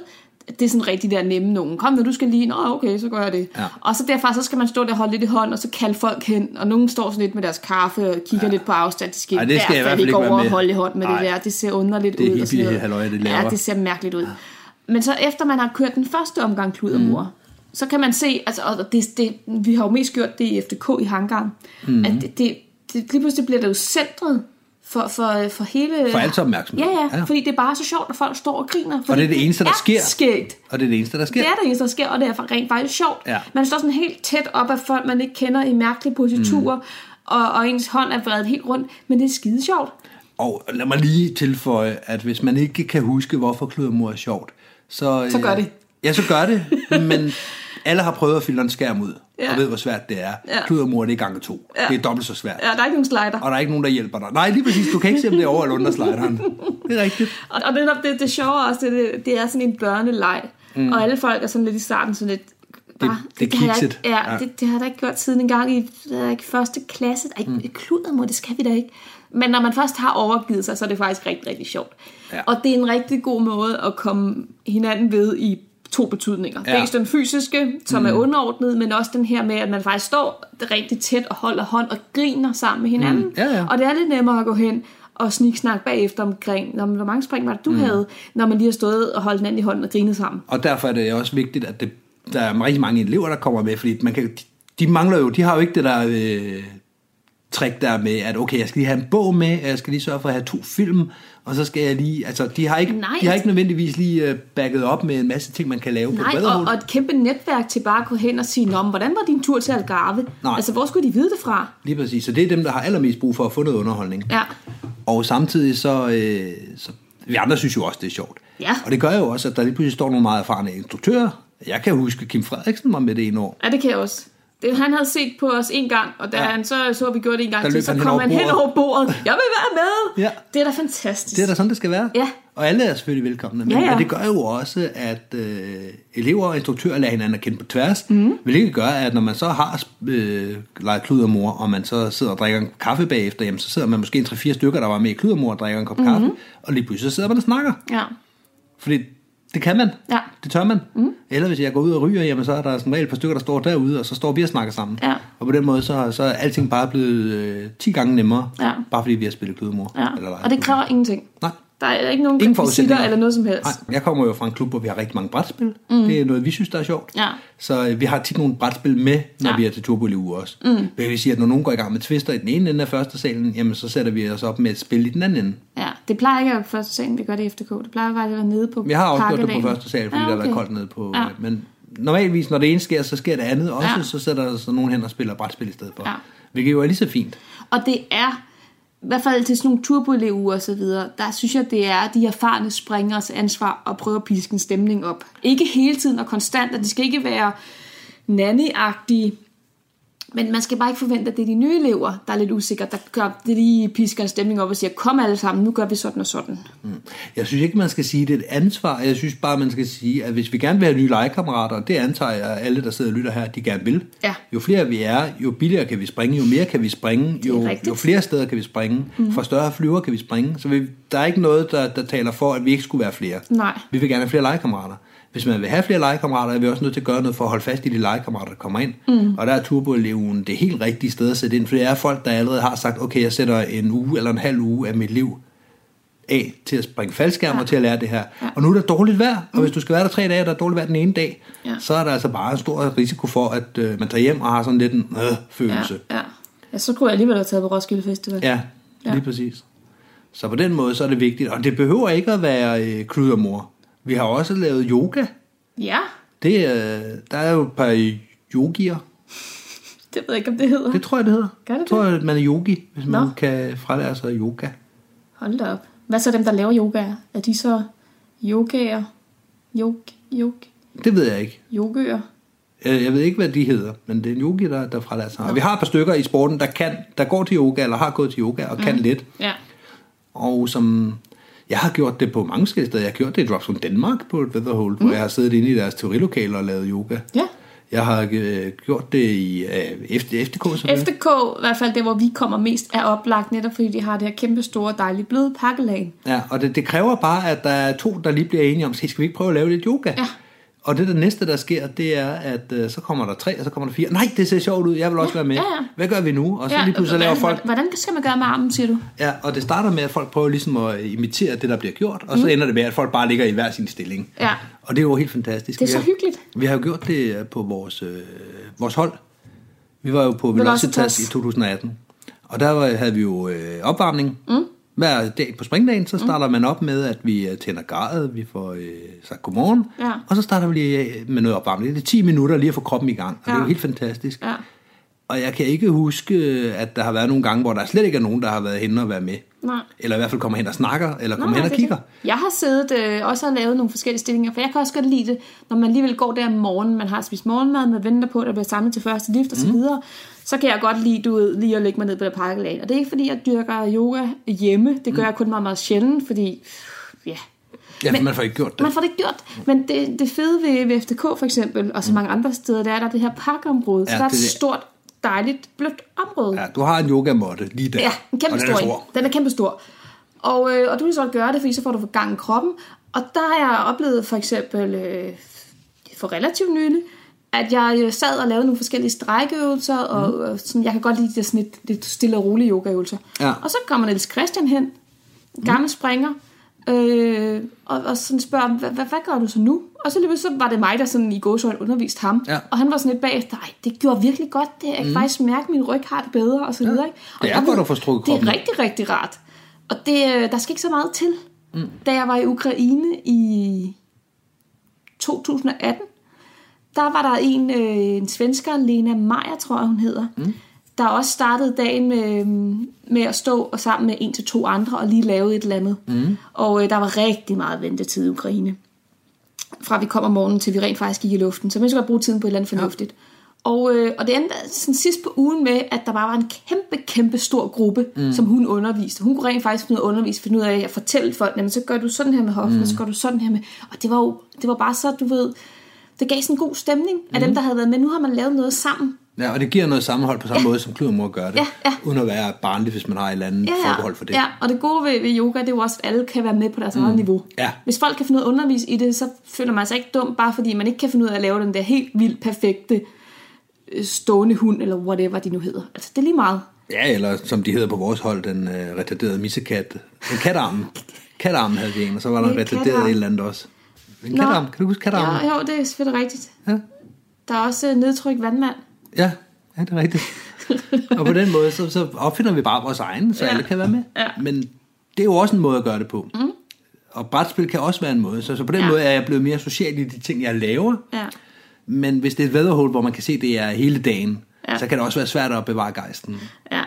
Det er sådan rigtig der nemme nogen. Kom nu, du skal lige. Nå, okay, så gør jeg det. Ja. Og så derfra, så skal man stå der og holde lidt i hånd, og så kalde folk hen. Og nogen står sådan lidt med deres kaffe og kigger ja. lidt på afstand. De skal, Ej, det skal i hvert fald ikke være over og holde i hånd med Ej. det der. Det ser underligt Det ud. og sådan noget. halløj, det laver. Ja, det ser mærkeligt ud. Men så efter man har kørt den første omgang kludermor, mm. så kan man se, altså, og det, det, vi har jo mest gjort det i FDK i hangaren, mm. at det, det, det, lige pludselig bliver det jo centret for, for, for hele... For alt opmærksomhed. Ja, ja, Ja. fordi det er bare så sjovt, at folk står og griner. Og det er det eneste, der sker. skægt. Og det er det eneste, der sker. Det er det eneste, der sker, og det er rent faktisk sjovt. Ja. Man står sådan helt tæt op af folk, man ikke kender i mærkelige positurer, mm. og, og ens hånd er vredet helt rundt, men det er skide sjovt. Og lad mig lige tilføje, at hvis man ikke kan huske, hvorfor kludermor er sjovt, så... Så gør øh, det. Ja, så gør det. Men alle har prøvet at filtre en skærm ud, Ja. og ved, hvor svært det er. Ja. Kludermor, det er gange to. Ja. Det er dobbelt så svært. Ja, der er ikke nogen slider. Og der er ikke nogen, der hjælper dig. Nej, lige præcis. Du kan ikke se, om det er over eller under slideren. Det er rigtigt. Og, og det, det, det sjove også, det, det, det er sådan en børneleg. Mm. Og alle folk er sådan lidt i starten sådan lidt... Bare, det er har jeg Ja, Ja. Det, det, har jeg da ikke gjort siden en gang i det ikke, første klasse. Ej, mm. kludermor, det skal vi da ikke. Men når man først har overgivet sig, så er det faktisk rigtig, rigtig sjovt. Ja. Og det er en rigtig god måde at komme hinanden ved i to betydninger. Ja. Dels den fysiske, som mm. er underordnet, men også den her med, at man faktisk står rigtig tæt og holder hånd og griner sammen med hinanden. Mm. Ja, ja. Og det er lidt nemmere at gå hen og sniksnak bagefter omkring, når, hvor mange spring var det, du mm. havde, når man lige har stået og holdt hinanden i hånden og grinet sammen. Og derfor er det også vigtigt, at det, der er rigtig mange elever, der kommer med, fordi man kan, de, de mangler jo, de har jo ikke det der øh, trick der med, at okay, jeg skal lige have en bog med, og jeg skal lige sørge for at have to film, og så skal jeg lige, altså de har ikke, Nej. de har ikke nødvendigvis lige øh, backet op med en masse ting, man kan lave på Nej, og, og et kæmpe netværk til bare at gå hen og sige, Nå, men hvordan var din tur til Algarve? Nej. Altså, hvor skulle de vide det fra? Lige præcis, så det er dem, der har allermest brug for at få noget underholdning. Ja, Og samtidig så, øh, så vi andre synes jo også, det er sjovt. Ja. Og det gør jo også, at der lige pludselig står nogle meget erfarne instruktører. Jeg kan huske, Kim Frederiksen var med det en år. ja det kan jeg også. Det, han havde set på os en gang, og da Ja. han så så, at vi gjorde det en gang Der til, så han kom han hen over bordet. Jeg vil være med! Ja. Det er da fantastisk. Det er da sådan, det skal være. Ja. Og alle er selvfølgelig velkomne. Men, Ja, ja. men det gør jo også, at øh, elever og instruktører lærer hinanden at kende på tværs. Mm. Hvilket gør, at når man så har øh, leget kludermor, og man så sidder og drikker en kaffe bagefter, jamen, så sidder man måske en 3-4 stykker, der var med i kludermor og drikker en kop mm. kaffe, og lige pludselig så sidder man og snakker. Ja. Fordi det kan man. Ja. Det tør man. Mm. Eller hvis jeg går ud og ryger, jamen så er der som regel et par stykker, der står derude, og så står vi og snakker sammen. Ja. Og på den måde, så, så er alting bare blevet øh, 10 gange nemmere, Ja. bare fordi vi har spillet kludemor. ja. Eller Og det kræver ingenting. Nej. Der er ikke nogen Ingen rekvisitter eller noget som helst. Nej, jeg kommer jo fra en klub, hvor vi har rigtig mange brætspil. Mm. Det er noget, vi synes, der er sjovt. Ja. Så øh, vi har tit nogle brætspil med, når ja. Vi er til Turbo uge også. Mm. Det vil sige, at når nogen går i gang med twister i den ene ende af første salen, jamen så sætter vi os op med et spil i den anden ende. Ja, det plejer ikke at være første salen, vi gør det i FDK. Det plejer faktisk at være nede på Jeg har også gjort det på første sal, fordi ja, okay. der har været koldt nede på... Ja. Ja. Men normalvis, når det ene sker, så sker det andet også, ja. så sætter der så nogen hen og spiller brætspil i stedet for. Ja. Hvilket jo er lige så fint. Og det er, i hvert fald til sådan nogle turboelever og så videre, der synes jeg, det er de erfarne springers ansvar at prøve at piske en stemning op. Ikke hele tiden og konstant, og det skal ikke være nanny men man skal bare ikke forvente, at det er de nye elever, der er lidt usikre, der gør det lige pisker en stemning op og siger, kom alle sammen, nu gør vi sådan og sådan. Jeg synes ikke, man skal sige, det er et ansvar. Jeg synes bare, man skal sige, at hvis vi gerne vil have nye legekammerater, det antager jeg, at alle, der sidder og lytter her, de gerne vil. Ja. Jo flere vi er, jo billigere kan vi springe, jo mere kan vi springe, jo, jo flere steder kan vi springe, mm. for større flyver kan vi springe. Så vi, der er ikke noget, der, der taler for, at vi ikke skulle være flere. Nej. Vi vil gerne have flere legekammerater. Hvis man vil have flere legekammerater, er vi også nødt til at gøre noget for at holde fast i de legekammerater, der kommer ind. Mm. Og der er turboeleven det helt rigtige sted at sætte ind, for det er folk, der allerede har sagt, okay, jeg sætter en uge eller en halv uge af mit liv af til at springe faldskærm ja. og til at lære det her. Ja. Og nu er der dårligt vejr, og hvis du skal være der tre dage, og der er dårligt vejr den ene dag, Ja. så er der altså bare en stor risiko for, at øh, man tager hjem og har sådan lidt en øh, Ja, følelse. ja. ja, så kunne jeg alligevel have taget på Roskilde Festival. Ja, lige Ja. præcis. Så på den måde, så er det vigtigt. Og det behøver ikke at være øh, kludermor. Vi har også lavet yoga. ja, Det, øh, der er jo et par yogier. det ved jeg ikke, om det hedder. Det tror jeg, det hedder. Gør det jeg tror, at man er yogi, hvis man Nå. kan frelære sig yoga. Hold da op. Hvad så dem, der laver yoga? Er de så yogaer? Yog, yog, Det ved jeg ikke. yogøer? Jeg, jeg ved ikke, hvad de hedder, men det er en yogi, der, der frelærer sig. Og vi har et par stykker i sporten, der, kan, der går til yoga, eller har gået til yoga, og kan lidt. Ja. Og som... Jeg har gjort det på mange forskellige steder. Jeg har gjort det i Dropzone Danmark på et Weatherhold, mm. hvor jeg har siddet inde i deres teorilokaler og lavet yoga. Ja. Jeg har øh, gjort det i øh, efter, FDK. FDK, i hvert fald der, hvor vi kommer mest, er oplagt netop, fordi de har det her kæmpe store, dejlige, bløde pakkelag. Ja, og det, det kræver bare, at der er to, der lige bliver enige om, skal vi ikke prøve at lave lidt yoga? Ja. Og det der næste, der sker, det er, at øh, så kommer der tre, og så kommer der fire. Nej, det ser sjovt ud, jeg vil også være med. ja, ja. Hvad gør vi nu? Og så lige pludselig laver folk... Hvordan skal man gøre med armen, siger du? Ja, og det starter med, at folk prøver ligesom at imitere det, der bliver gjort, og så ender det med, at folk bare ligger i hver sin stilling. Ja. Og det er jo helt fantastisk. Det er så hyggeligt. Vi har jo gjort det øh, på vores, øh, vores hold. Vi var jo på Velocitas. Velocitas i 2018. Og der var, havde vi jo øh, opvarmning. Mm. Hver dag på springdagen, så starter mm. man op med, at vi øh, tænder gardet, vi får øh, sagt godmorgen, Ja. og så starter vi lige øh, med noget opvarmning. Det er 10 minutter lige at få kroppen i gang, og ja. det er jo helt fantastisk. Ja. Og jeg kan ikke huske, at der har været nogle gange, hvor der slet ikke er nogen, der har været henne og været med. Nej. Eller i hvert fald kommer hen og snakker, eller kommer hen og er kigger. det. Jeg har siddet øh, også og lavet nogle forskellige stillinger, for jeg kan også godt lide det, når man alligevel går der om morgenen, man har spist morgenmad, man venter på, at der bliver samlet til første lift og så videre, så kan jeg godt lide, du ved, lige at lægge mig ned på det pakkelag. Og det er ikke fordi, jeg dyrker yoga hjemme, det gør jeg kun meget, meget sjældent, fordi, ja, Ja, Men- man får ikke gjort det. man får det ikke gjort. Men det, det fede ved, ved FDK for eksempel, og så mange andre steder, det er, at der er det her pakkeområde, så Ja, der er et stort, dejligt, blødt område. Ja, du har en yogamåtte lige der. Ja, en kæmpe og den stor er en. stor. Den er kæmpe stor. Og, øh, og du kan så gøre det, fordi så får du gang i kroppen. Og der har jeg oplevet for eksempel øh, for relativt nylig, at jeg øh, sad og lavede nogle forskellige strækøvelser, og øh, sådan, jeg kan godt lide de der sådan lidt, lidt stille og rolige yogaøvelser. Ja. Og så kommer Niels Christian hen, gammel springer, øh, og, og sådan spørger, hvad, hvad, hvad gør du så nu? Og så lige så var det mig, der sådan i gåsøjne underviste ham. Ja. Og han var sådan lidt bagefter, Ej, det gjorde virkelig godt, det, jeg kan faktisk mærke, at min ryg har det bedre, og så videre. Ikke? Og Det er godt at få strukket Det er rigtig, rigtig rart. Og det, øh, der skal ikke så meget til. Mm. Da jeg var i Ukraine i 2018, der var der en, øh, en svensker, Lena Meyer, tror jeg hun hedder, mm. der også startede dagen med, med at stå og sammen med en til to andre og lige lave et eller andet. Mm. Og øh, der var rigtig meget ventetid i Ukraine. Fra vi kom om morgenen til vi rent faktisk gik i luften. Så man skulle bruge tiden på et eller andet fornuftigt. Ja. Og, øh, og det endte sådan sidst på ugen med, at der bare var en kæmpe, kæmpe stor gruppe, mm. som hun underviste. Hun kunne rent faktisk finde ud af at undervise, finde ud af at fortælle folk, jamen, så gør du sådan her med hoften, mm. så gør du sådan her med. Og det var jo det var bare så, du ved, det gav sådan en god stemning af dem, der havde været med. Nu har man lavet noget sammen. Ja, og det giver noget sammenhold på samme måde, som kludermor gør det. Ja, ja. Uden at være barnlig, hvis man har et eller andet Ja, forbehold for det. ja, og det gode ved, ved yoga, det er jo også, at alle kan være med på deres mm. eget niveau. Ja. Hvis folk kan finde ud af at undervise i det, så føler man sig ikke dum, bare fordi man ikke kan finde ud af at lave den der helt vildt perfekte øh, stående hund, eller whatever de nu hedder. Altså, det er lige meget. Ja, eller som de hedder på vores hold, den øh, retarderede missekat. En katarmen. [laughs] Katarmen havde vi en, og så var der er retarderet et eller andet også. En Nå. Kan du huske katarmen? Ja, jo, det er selvfølgelig rigtigt. Ja. Der er også øh, nedtryk vandmand. Ja, ja det er rigtigt. og på den måde, så, så opfinder vi bare vores egen, så Ja. alle kan være med. Ja. Men det er jo også en måde at gøre det på. Mm. Og brætspil kan også være en måde. Så, så på den Ja. måde er jeg blevet mere social i de ting, jeg laver. Ja. Men hvis det er et vædderhul, hvor man kan se, det er hele dagen, ja. så kan det også være svært at bevare gejsten. Ja.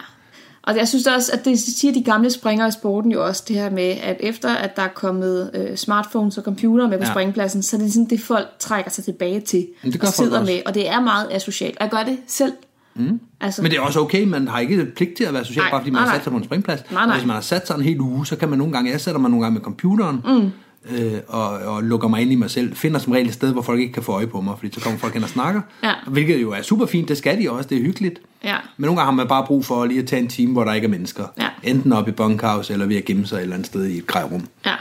Og jeg synes også, at det siger de gamle springere i sporten jo også, det her med, at efter at der er kommet øh, smartphones og computer med på ja. Springpladsen, så er det sådan det, folk trækker sig tilbage til Men det gør og sidder også. med. Og det er meget asocialt. Og jeg gør det selv. Mm. Altså, Men det er også okay, man har ikke pligt til at være social, Nej, bare fordi man nej, har sat sig på en springplads. Nej, nej. Hvis man har sat sig en hel uge, så kan man nogle gange, jeg sætter mig nogle gange med computeren, mm. Øh, og, og lukker mig ind i mig selv, finder som regel et sted, hvor folk ikke kan få øje på mig, fordi så kommer folk hen og snakker, Ja. hvilket jo er super fint, det skal de også, det er hyggeligt. Ja. Men nogle gange har man bare brug for lige at tage en time, hvor der ikke er mennesker. Ja. Enten oppe i bunkhouse, eller ved at gemme sig et eller andet sted i et grævrum. ja,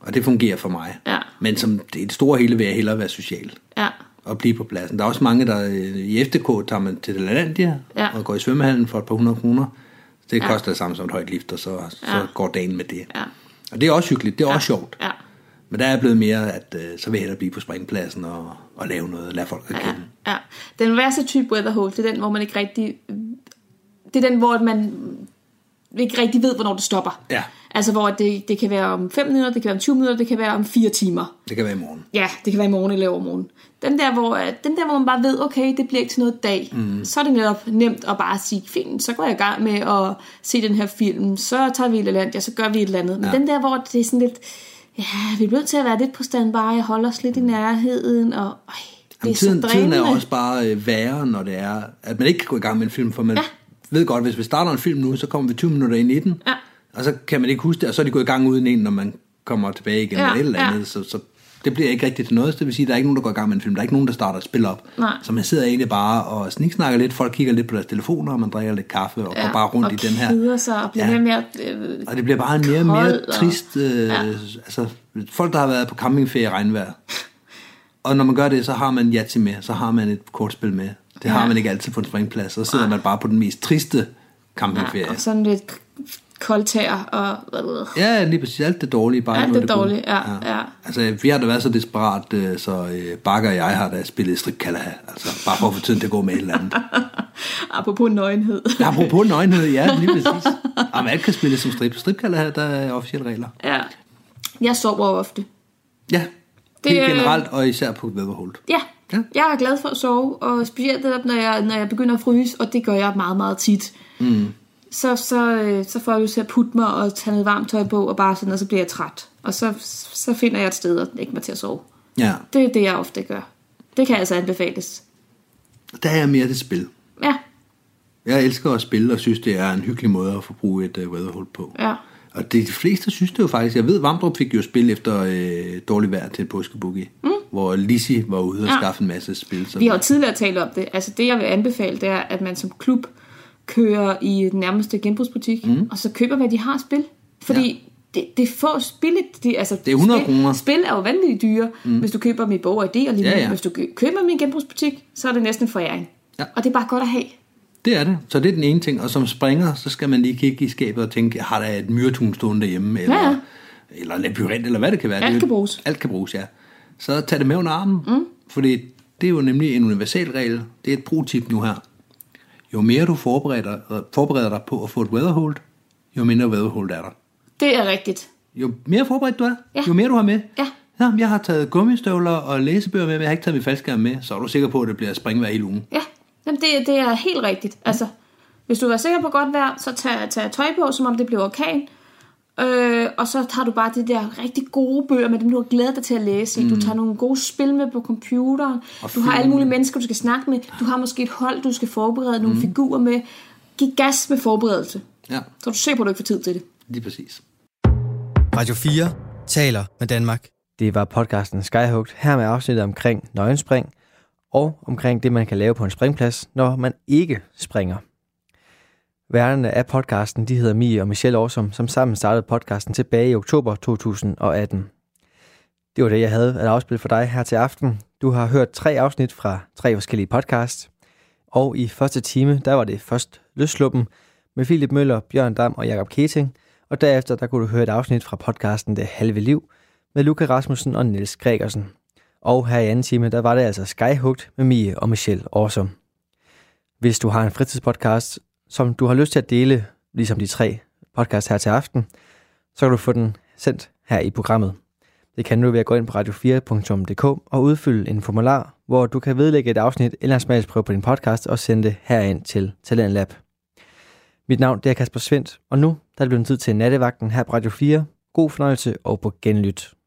Og det fungerer for mig. Ja. Men som det, det store hele vil jeg hellere være social ja, og blive på pladsen. Der er også mange, der øh, i FDK tager man til Lalandia Ja. og går i svømmehallen for et par hundrede kroner. Det Ja. koster det samme som et højt lift, og så, så Ja. går dagen med det. ja, Og det er også hyggeligt, det er også sjovt. ja, Men der er blevet mere, at øh, så vil jeg hellere blive på springpladsen og, og lave noget, lade folk at ja, kende. ja. Den værste type weatherhole, det er den, hvor man ikke rigtig... Det er den, hvor man ikke rigtig ved, hvornår det stopper. Ja. Altså, hvor det, det kan være om 5 minutter, det kan være om 20 minutter, det kan være om 4 timer. Det kan være i morgen. Ja, det kan være i morgen eller overmorgen. Den der, hvor, øh, den der, hvor man bare ved, okay, det bliver ikke til noget dag. Mm. Så er det netop nemt at bare sige, fint, så går jeg i gang med at se den her film. Så tager vi et eller andet, ja, så gør vi et eller andet. Men Ja. den der, hvor det er sådan lidt, ja, vi er nødt til at være lidt på standby, holde os lidt i nærheden, og øj, det Jamen, er tiden, så tiden drænende. er også bare øh, værre, når det er, at man ikke kan gå i gang med en film, for man Ja. ved godt, hvis vi starter en film nu, så kommer vi 20 minutter ind i den, Ja. Og så kan man ikke huske det, og så er de gået i gang uden en, når man kommer tilbage igen Ja, eller et eller ja. andet, så, så det bliver ikke rigtigt til noget, så det vil sige, at der er ikke nogen, der går i gang med en film, der er ikke nogen, der starter et spil op. Nej. Så man sidder egentlig bare og sniksnakker lidt, folk kigger lidt på deres telefoner, og man drikker lidt kaffe og ja, går bare rundt og i den her. keder sig og bliver Ja. ja. mere. Øh, Og det bliver bare en mere og mere og- trist... Øh, Ja. altså, folk, der har været på campingferie i regnvejr. Og når man gør det, så har man Yatzy med, så har man et kortspil med. Det ja. har man ikke altid på en springplads. Så sidder man bare på den mest triste campingferie. ja, og sådan lidt koldtær og... Øh, Ja, lige præcis. Alt det dårlige. Bare Alt det gode. dårlige, ja, ja. Altså, vi har da været så desperat, øh, så øh, Bakker og jeg har da spillet stripkalaha. Altså, bare for at få tiden til at gå med et eller andet. [laughs] apropos nøgenhed. Ja, apropos nøgenhed, ja, [laughs] lige præcis. Jamen, alt kan spilles som strip. Stripkalaha, der er officielle regler. ja. Jeg sover ofte. Ja, det Det er er- generelt, og især på Vædderholt. Ja. Ja. ja, jeg er glad for at sove, og specielt netop, når jeg, når jeg begynder at fryse, og det gør jeg meget, meget tit. Mm. Så, så, øh, så får jeg lyst til at putte mig og tage noget varmt tøj på, og bare sådan, og så bliver jeg træt. Og så, så finder jeg et sted at lægge mig til at sove. Ja, Det er det, jeg ofte gør. Det kan altså anbefales. der er jeg mere til spil. Ja, Jeg elsker at spille, og synes, det er en hyggelig måde at få bruge et uh, weatherhold på. ja. Og det, de fleste synes det jo faktisk. Jeg ved, Vamdrup fik jo spil efter øh, dårlig vejr til påskeboogie, mm. hvor Lisi var ude og Ja. skaffe en masse spil. Så Vi har jo tidligere talt om det. Altså det, jeg vil anbefale, det er, at man som klub kører i den nærmeste genbrugsbutik, mm. og så køber, hvad de har spil. Fordi ja. det, det er få spil. De, altså, Det er 100 spil, kroner. Spil er jo vanvittigt dyre, mm. hvis du køber dem i Bog og ID, og lignende. Ja, ja. Hvis du kø- køber dem i en genbrugsbutik, så er det næsten en foræring. Ja. Og det er bare godt at have. Det er det. Så det er den ene ting. Og som springer, så skal man lige kigge i skabet og tænke, har der et myretun stående derhjemme? Eller, Ja, ja. eller en labyrint, eller hvad det kan være. Alt kan bruges. Alt kan bruges, ja. Så tag det med under armen. Mm. Fordi det er jo nemlig en universal regel. Det er et pro-tip nu her. Jo mere du forbereder, forbereder dig på at få et weatherhold, jo mindre weatherhold er der. Det er rigtigt. Jo mere forberedt du er, Ja. jo mere du har med. Ja. Nå, jeg har taget gummistøvler og læsebøger med, men jeg har ikke taget min faldskærm med, så er du sikker på, at det bliver springvejr hele ugen. Ja, Jamen, det, det er helt rigtigt. Altså, hvis du er sikker på godt vejr, så tag, tag tøj på, som om det bliver orkan. Øh, og så tager du bare de der rigtig gode bøger med dem, du har glædet dig til at læse i. Du tager nogle gode spil med på computeren. Mm. Og du har alle mulige mennesker, du skal snakke med. Du har måske et hold, du skal forberede nogle figurer med. Giv gas med forberedelse. Ja, Så du sikker på, at du ikke får tid til det. lige præcis. Radio 4 taler med Danmark. Det var podcasten Skyhugt, her med afsnittet omkring nøgenspring, og omkring det, man kan lave på en springplads, når man ikke springer. Værterne af podcasten, de hedder Mie og Michelle Årsom, som sammen startede podcasten tilbage i oktober 2018. Det var det, jeg havde at afspille for dig her til aften. Du har hørt tre afsnit fra tre forskellige podcasts, og i første time, der var det først Løsluppen med Philip Møller, Bjørn Dam og Jakob Keting, og derefter der kunne du høre et afsnit fra podcasten Det Halve Liv med Luca Rasmussen og Niels Gregersen. Og her i anden time, der var det altså Skyhugt med Mie og Michelle Awesome. Hvis du har en fritidspodcast, som du har lyst til at dele, ligesom de tre podcasts her til aften, så kan du få den sendt her i programmet. Det kan du ved at gå ind på radio4.dk og udfylde en formular, hvor du kan vedlægge et afsnit eller en smagsprøve på din podcast og sende det herind til Talentlab. Mit navn det er Kasper Svendt, og nu der er det blevet tid til nattevagten her på Radio 4. God fornøjelse og på genlyt.